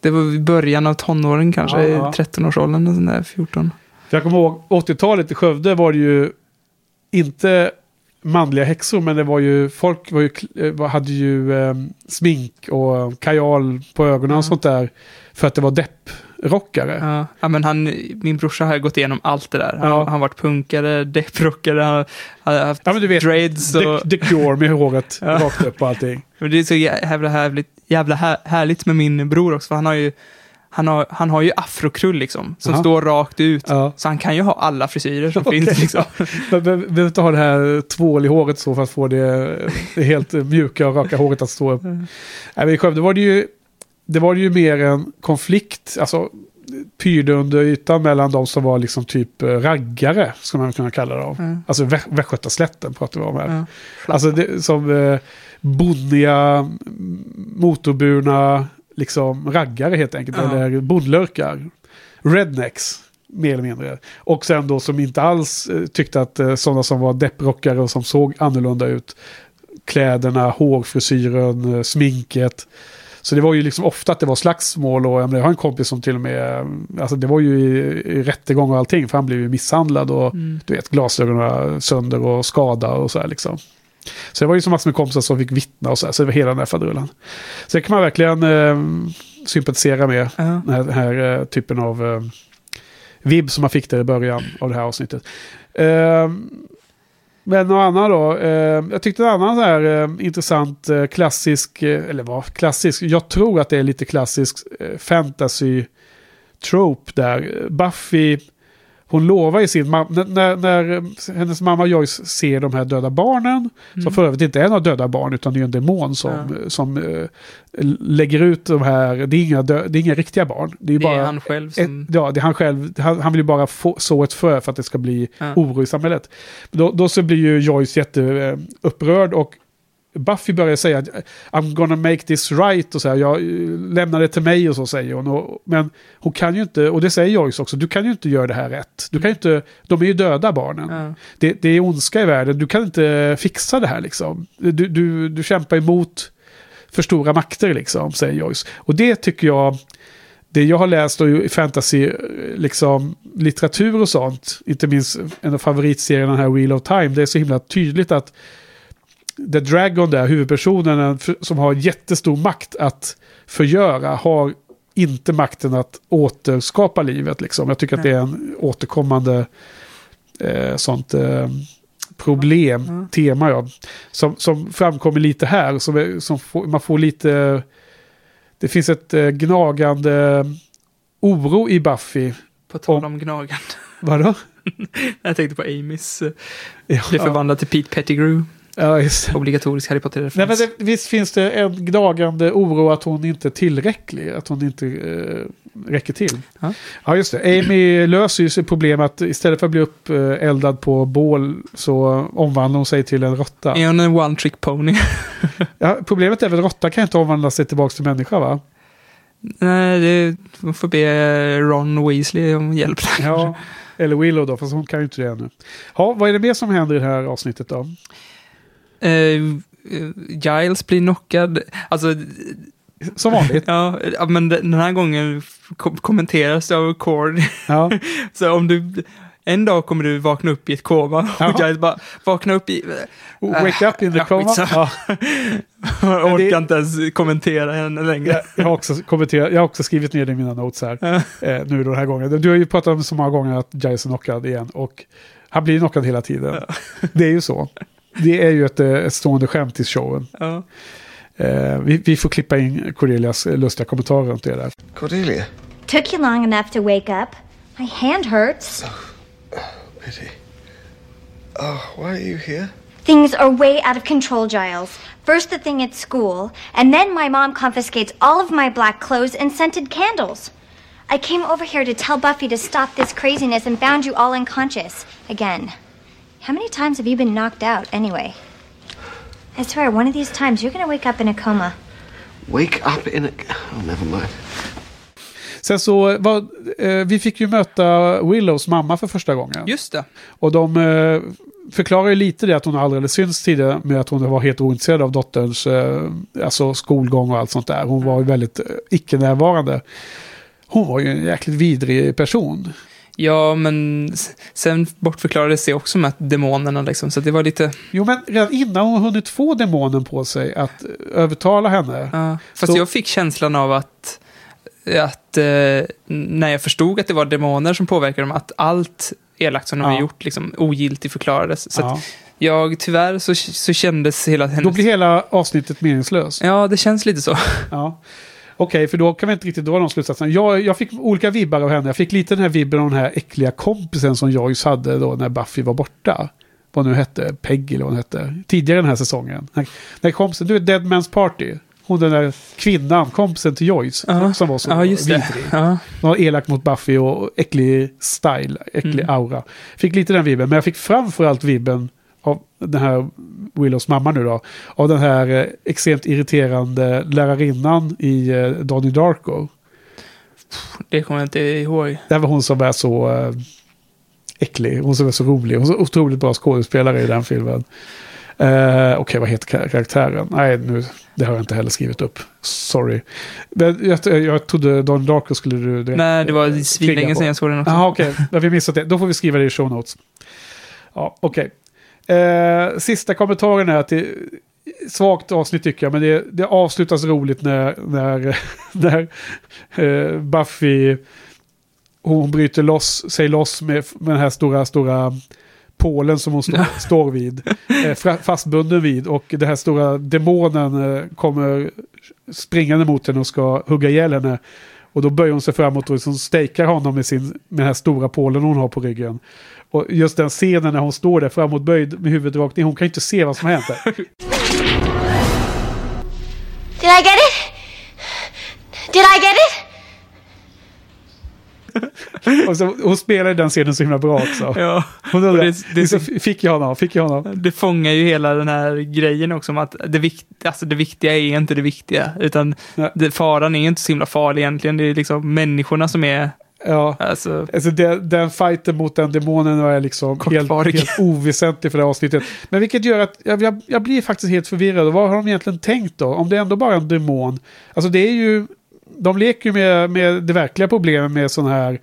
Det var början av tonåren kanske, Ja, i ja. 13-årsåldern, och sån där, 14. För jag kommer ihåg 80-talet i Skövde var det ju inte manliga häxor, men det var ju, folk var ju, eh, hade ju eh, smink och kajal på ögonen och sånt där. För att det var depprockare. Ja, ja, men han, min brorsa har gått igenom allt det där. Han Ja. har varit punkare, depprockare, han har haft Ja men du vet, dreads och... the, the Cure med håret Ja. rakt upp och allting. Men det är så jävla härligt, jävla här, härligt med min bror också, för han har ju, han har, han har ju afrokrull liksom, som Ja. står rakt ut. Ja. Så han kan ju ha alla frisyrer som Okej. finns liksom. Men be- behöver inte ha det här tvål i håret så för att få det, det helt mjuka och raka håret att stå upp. Nej, men I Skövde var det ju, det var ju mer en konflikt, alltså pyrde under ytan mellan de som var liksom typ raggare, skulle man kunna kalla dem. Mm. Alltså Vä- Västgötaslätten pratar vi om här. Ja. Alltså det, som eh, bonniga, mm, motorburna, liksom raggare helt enkelt. Ja. Eller bondlurkar. Rednecks, mer eller mindre. Och sen då som inte alls eh, tyckte att eh, sådana som var depprockare och som såg annorlunda ut. Kläderna, hårfrisyren, eh, sminket. Så det var ju liksom ofta att det var slagsmål och jag, har en kompis som till och med, alltså det var ju i, i rättegång och allting för han blev ju misshandlad och Mm. du vet glasögonen sönder och skadad och så här liksom. Så det var ju så massor med kompisar som fick vittna och så här, så det var hela den här faderullan. Så det kan man verkligen eh, sympatisera med, Ja. den här, den här eh, typen av eh, vibb som man fick där i början av det här avsnittet. Eh, men något annat då. Eh, jag tyckte en annan så här eh, intressant eh, klassisk, eller vad klassisk, jag tror att det är lite klassisk fantasy trope där. Buffy hon lovar i sin mamma, när, när, hennes mamma Joyce ser de här döda barnen, som Mm. för övrigt inte är några döda barn utan det är en demon som, som eh, lägger ut de här, det är inga, dö, det är inga riktiga barn. Det är, Det är bara han själv som... ett, ja, det är han själv, han, han vill ju bara få, så ett frö för att det ska bli Ja. oro i samhället. Då, då så blir ju Joyce jätteupprörd och Buffy börjar säga att I'm gonna make this right och så här, jag eh, lämnar det till mig och så säger hon. Och, men hon kan ju inte, och det säger Joyce också, du kan ju inte göra det här rätt. Du kan inte, de är ju döda barnen. Ja. Det, det är ondska i världen, du kan inte fixa det här liksom. Du, du, du kämpar emot för stora makter liksom, säger Joyce. Och det tycker jag, det jag har läst i fantasy, liksom litteratur och sånt, inte minst en av favoritserierna, här Wheel of Time, det är så himla tydligt att The Dragon där, huvudpersonen som har jättestor makt att förgöra, har inte makten att återskapa livet. Liksom. Jag tycker att det är en återkommande eh, sånt eh, problem, tema, ja. Som, som framkommer lite här, som, som får, man får lite... Det finns ett eh, gnagande oro i Buffy. På tal om gnagande. Vadå? Jag tänkte på Amys. eh, Ja. Blir förvandlad till Pete Pettigrew. Ja, just. Obligatorisk Harry Nej, men Potter-referens. det, visst finns det en gnagande oro att hon inte är tillräcklig, att hon inte eh, räcker till. Ja. Ja, just det. Amy löser ju sitt problem att istället för att bli uppeldad på bål så omvandlar hon sig till en råtta. Är hon en one trick pony? Ja, problemet är väl att råtta kan inte omvandla sig tillbaka till människa va? Nej, det man får be Ron Weasley om hjälp. Ja, eller Willow då, fast hon kan ju inte det ännu. Ja, vad är det mer som händer i det här avsnittet då? Eh, Giles blir knockad. Alltså, Som vanligt. ja, men den här gången kom kommenteras det av Cord. Ja. Så om du... En dag kommer du vakna upp i ett koma Ja. och Giles bara vakna upp i... Wake up in the Ja, coma. Ja. Jag orkar inte ens kommentera henne längre. Jag, har också kommenterat, jag har också skrivit ner det i mina notes här. Eh, nu den här gången. Du har ju pratat om så många gånger att Giles är knockad igen. Och han blir knockad hela tiden. Det är ju så. Det är ju ett, eh, ett stående skämt i showen. Ja. Eh, vi, vi får klippa in Cordelias lustiga kommentarer runt det där. Cordelia. Took you long enough to wake up. My hand hurts. Pity. Oh, why are you here? Things are way out of control, Giles. First the thing at school, and then my mom confiscates all of my black clothes and scented candles. I came over here to tell Buffy to stop this craziness and found you all unconscious. Again. How many times have you been knocked out, anyway? I swear, one of these times you're gonna wake up in a coma. Wake up in a. Oh, never mind. Sen så, vad, eh, vi fick ju möta Willows mamma för första gången. Just det. Och de eh, förklarar ju lite det att hon aldrig hade synts tidigare med att hon var helt ointresserad av dotterns eh, alltså skolgång och allt sånt där. Hon var ju väldigt eh, icke-närvarande. Hon var ju en jäkligt vidrig person. Ja, men sen bortförklarades det också med demonerna liksom, så det var lite... Jo, men redan innan hon hunnit få demonen på sig att övertala henne. Ja, fast Så- jag fick känslan av att, att eh, när jag förstod att det var demoner som påverkade dem, att allt elakt som de Ja. har gjort liksom ogiltigt förklarades. Så Ja. jag, tyvärr så, så kändes hela hennes... Då blir hela avsnittet meningslöst. Ja, det känns lite så. Ja. Okej, för då kan vi inte riktigt dra de slutsatserna. Jag, jag fick olika vibbar av henne. Jag fick lite den här vibben av den här äckliga kompisen som Joyce hade då när Buffy var borta. Vad nu hette, Peggy eller vad hon hette. Tidigare den här säsongen. När, när kompisen, du är Dead Man's Party. Hon den där kvinnan, kompisen till Joyce. Ja. Som var så just det. vidrig. Ja. Hon var elak mot Buffy och äcklig style, äcklig Mm. aura. Fick lite den vibben, men jag fick framförallt vibben av den här Willows mamma nu då. Av den här eh, extremt irriterande lärarinnan i eh, Donnie Darko. Det kommer jag inte ihåg. Det var hon som är så eh, äcklig, hon som är så rolig. Hon är så otroligt bra skådespelare i den filmen. Eh, Okej, vad heter kar- karaktären? Nej, nu, det har jag inte heller skrivit upp. Sorry. Men jag, jag trodde Donnie Darko skulle du direkt, Nej, det var svinlänge sedan jag såg den också. Jaha, okej. Har vi missat det. Då får vi skriva det i show notes. Ja, okej. Eh, sista kommentaren är att det är svagt avsnitt tycker jag, men det, det avslutas roligt när, när, när eh, Buffy hon bryter loss, sig loss med, med den här stora, stora pålen som hon stå, står vid. Eh, fastbunden vid och den här stora demonen eh, kommer springande mot henne och ska hugga ihjäl henne. Och då böjer hon sig framåt och liksom stakar honom med, sin, med den här stora pålen hon har på ryggen. Och just den scenen när hon står där framåtböjd med huvudet rakt ner, hon kan ju inte se vad som har hänt där. Did I get it? Did I get it? Och så, hon spelar den scenen så himla bra också. Ja. Hon undrar, det- det- liksom, fick jag honom? Fick jag honom? Det fångar ju hela den här grejen också om att det, vikt, alltså det viktiga är inte det viktiga, utan det, faran är inte så himla farlig egentligen. Det är liksom människorna som är... Ja, alltså, alltså det, den fighten mot den demonen är liksom helt, Kortvarig. helt oväsentlig för det här avsnittet. Men vilket gör att jag, jag, jag blir faktiskt helt förvirrad. Vad har de egentligen tänkt då? Om det ändå bara är en demon. Alltså det är ju... De leker ju med, med det verkliga problemet med sån här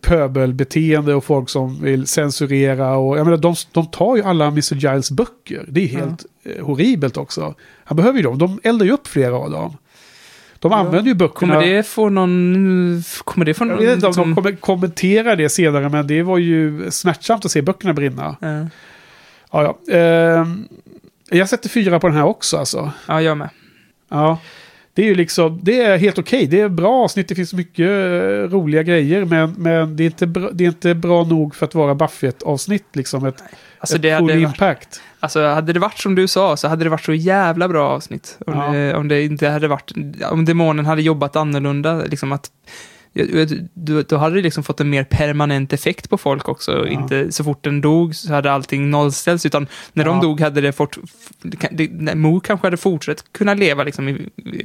pöbelbeteende och folk som vill censurera. Och, jag menar, de, de tar ju alla Mr. Giles böcker. Det är helt eh, horribelt också. Han behöver ju dem. De eldar ju upp flera av dem. De använder ju böckerna. kommer det få någon... Kommer det få Jag någon... vet inte om som- de kommer kommentera det senare, men det var ju smärtsamt att se böckerna brinna. Ja. Ja, ja. Ehm, jag sätter fyra på den här också alltså. Ja, jag med. Ja. Det är ju liksom, det är helt okej. Det är bra avsnitt, det finns mycket eh, roliga grejer, men, men det, är inte bra, det är inte bra nog för att vara Buffett-avsnitt. Liksom ett, Alltså, ett det full varit- impact. Alltså hade det varit som du sa så hade det varit så jävla bra avsnitt. Om, Ja. det, om det inte hade varit, om demonen hade jobbat annorlunda, liksom att då, då hade liksom fått en mer permanent effekt på folk också. Inte så fort den dog så hade allting nollställts, utan när de Ja. dog hade det fått... det- Mo kanske hade fortsatt kunna leva liksom i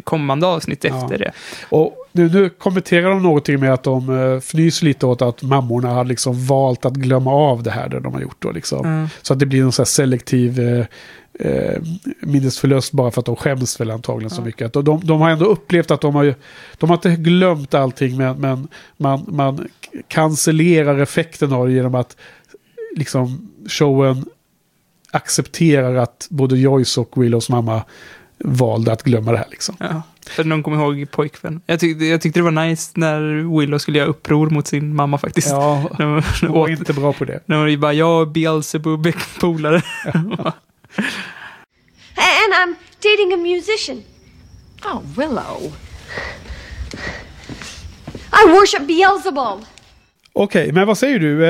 kommande avsnitt efter det. Och nu, nu kommenterar de någonting med att de uh, fnyser lite åt att mammorna har liksom valt att glömma av det här det de har gjort. Då, liksom. Mm. Så att det blir någon så selektiv eh, eh, minnesförlust bara för att de skäms väl antagligen så mycket. Att de, de har ändå upplevt att de har, ju- de har inte glömt allting men, men man, man cancellerar effekten av det genom att liksom showen accepterar att både Joyce och Willows mamma valde att glömma det här. Liksom. Ja, för någon kommer ihåg pojkvän. Jag tyckte, jag tyckte det var nice när Willow skulle göra uppror mot sin mamma faktiskt. Ja, hon- var inte bra på det. När hon bara, jag och Beelzebub är polare. And I'm dating a musician. Oh, Willow. I worship Beelzebub. Okej, men vad säger du? Eh,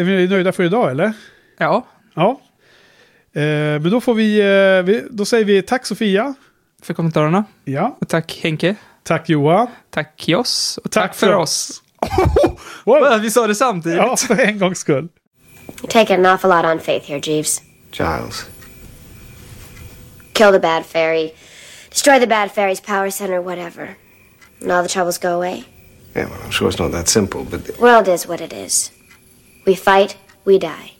är vi nöjda för idag eller? Ja. Ja. Eh, men då får vi, eh, vi, då säger vi tack Sofia. För kommentarerna. Ja. Och tack Henke. Tack Johan. Tack Joss. Och Tack tack, för för oss. Wow. Vi sa det samtidigt. Ja, för en gångs skull. You're taking an awful lot on faith here, Jeeves. Giles. Kill the bad fairy, destroy the bad fairy's power center, whatever. And all the troubles go away. Yeah, well, I'm sure it's not that simple, but The World is what it is. We fight, we die.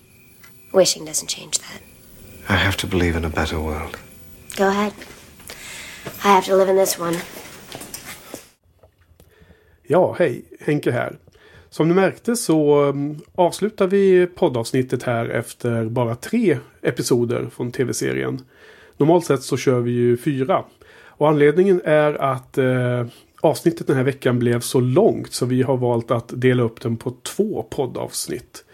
Wishing doesn't change that. I have to believe in a better world. Go ahead. I have to live in this one. Ja, hej. Henke här. Som ni märkte så um, avslutar vi poddavsnittet här efter bara tre episoder från tv-serien. Normalt sett så kör vi ju fyra. Och anledningen är att eh, avsnittet den här veckan blev så långt så vi har valt att dela upp den på två poddavsnitt.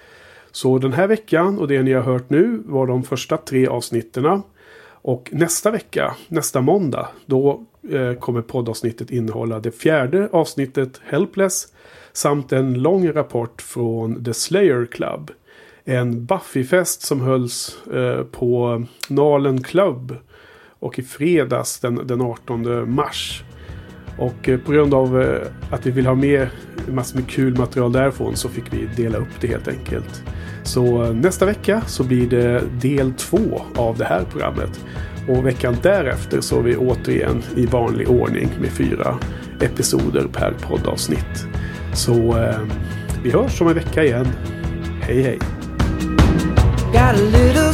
Så den här veckan och det ni har hört nu var de första tre avsnitten. Och nästa vecka, nästa måndag, då eh, kommer poddavsnittet innehålla det fjärde avsnittet Helpless samt en lång rapport från The Slayer Club. En Buffy-fest som hölls eh, på Nalen Club och i fredags den, den 18 mars. Och eh, på grund av eh, att vi vill ha med massor med kul material därifrån så fick vi dela upp det helt enkelt. Så eh, nästa vecka så blir det del två av det här programmet. Och veckan därefter så är vi återigen i vanlig ordning med fyra episoder per poddavsnitt. Så eh, vi hörs om en vecka igen. Hej hej! Got a little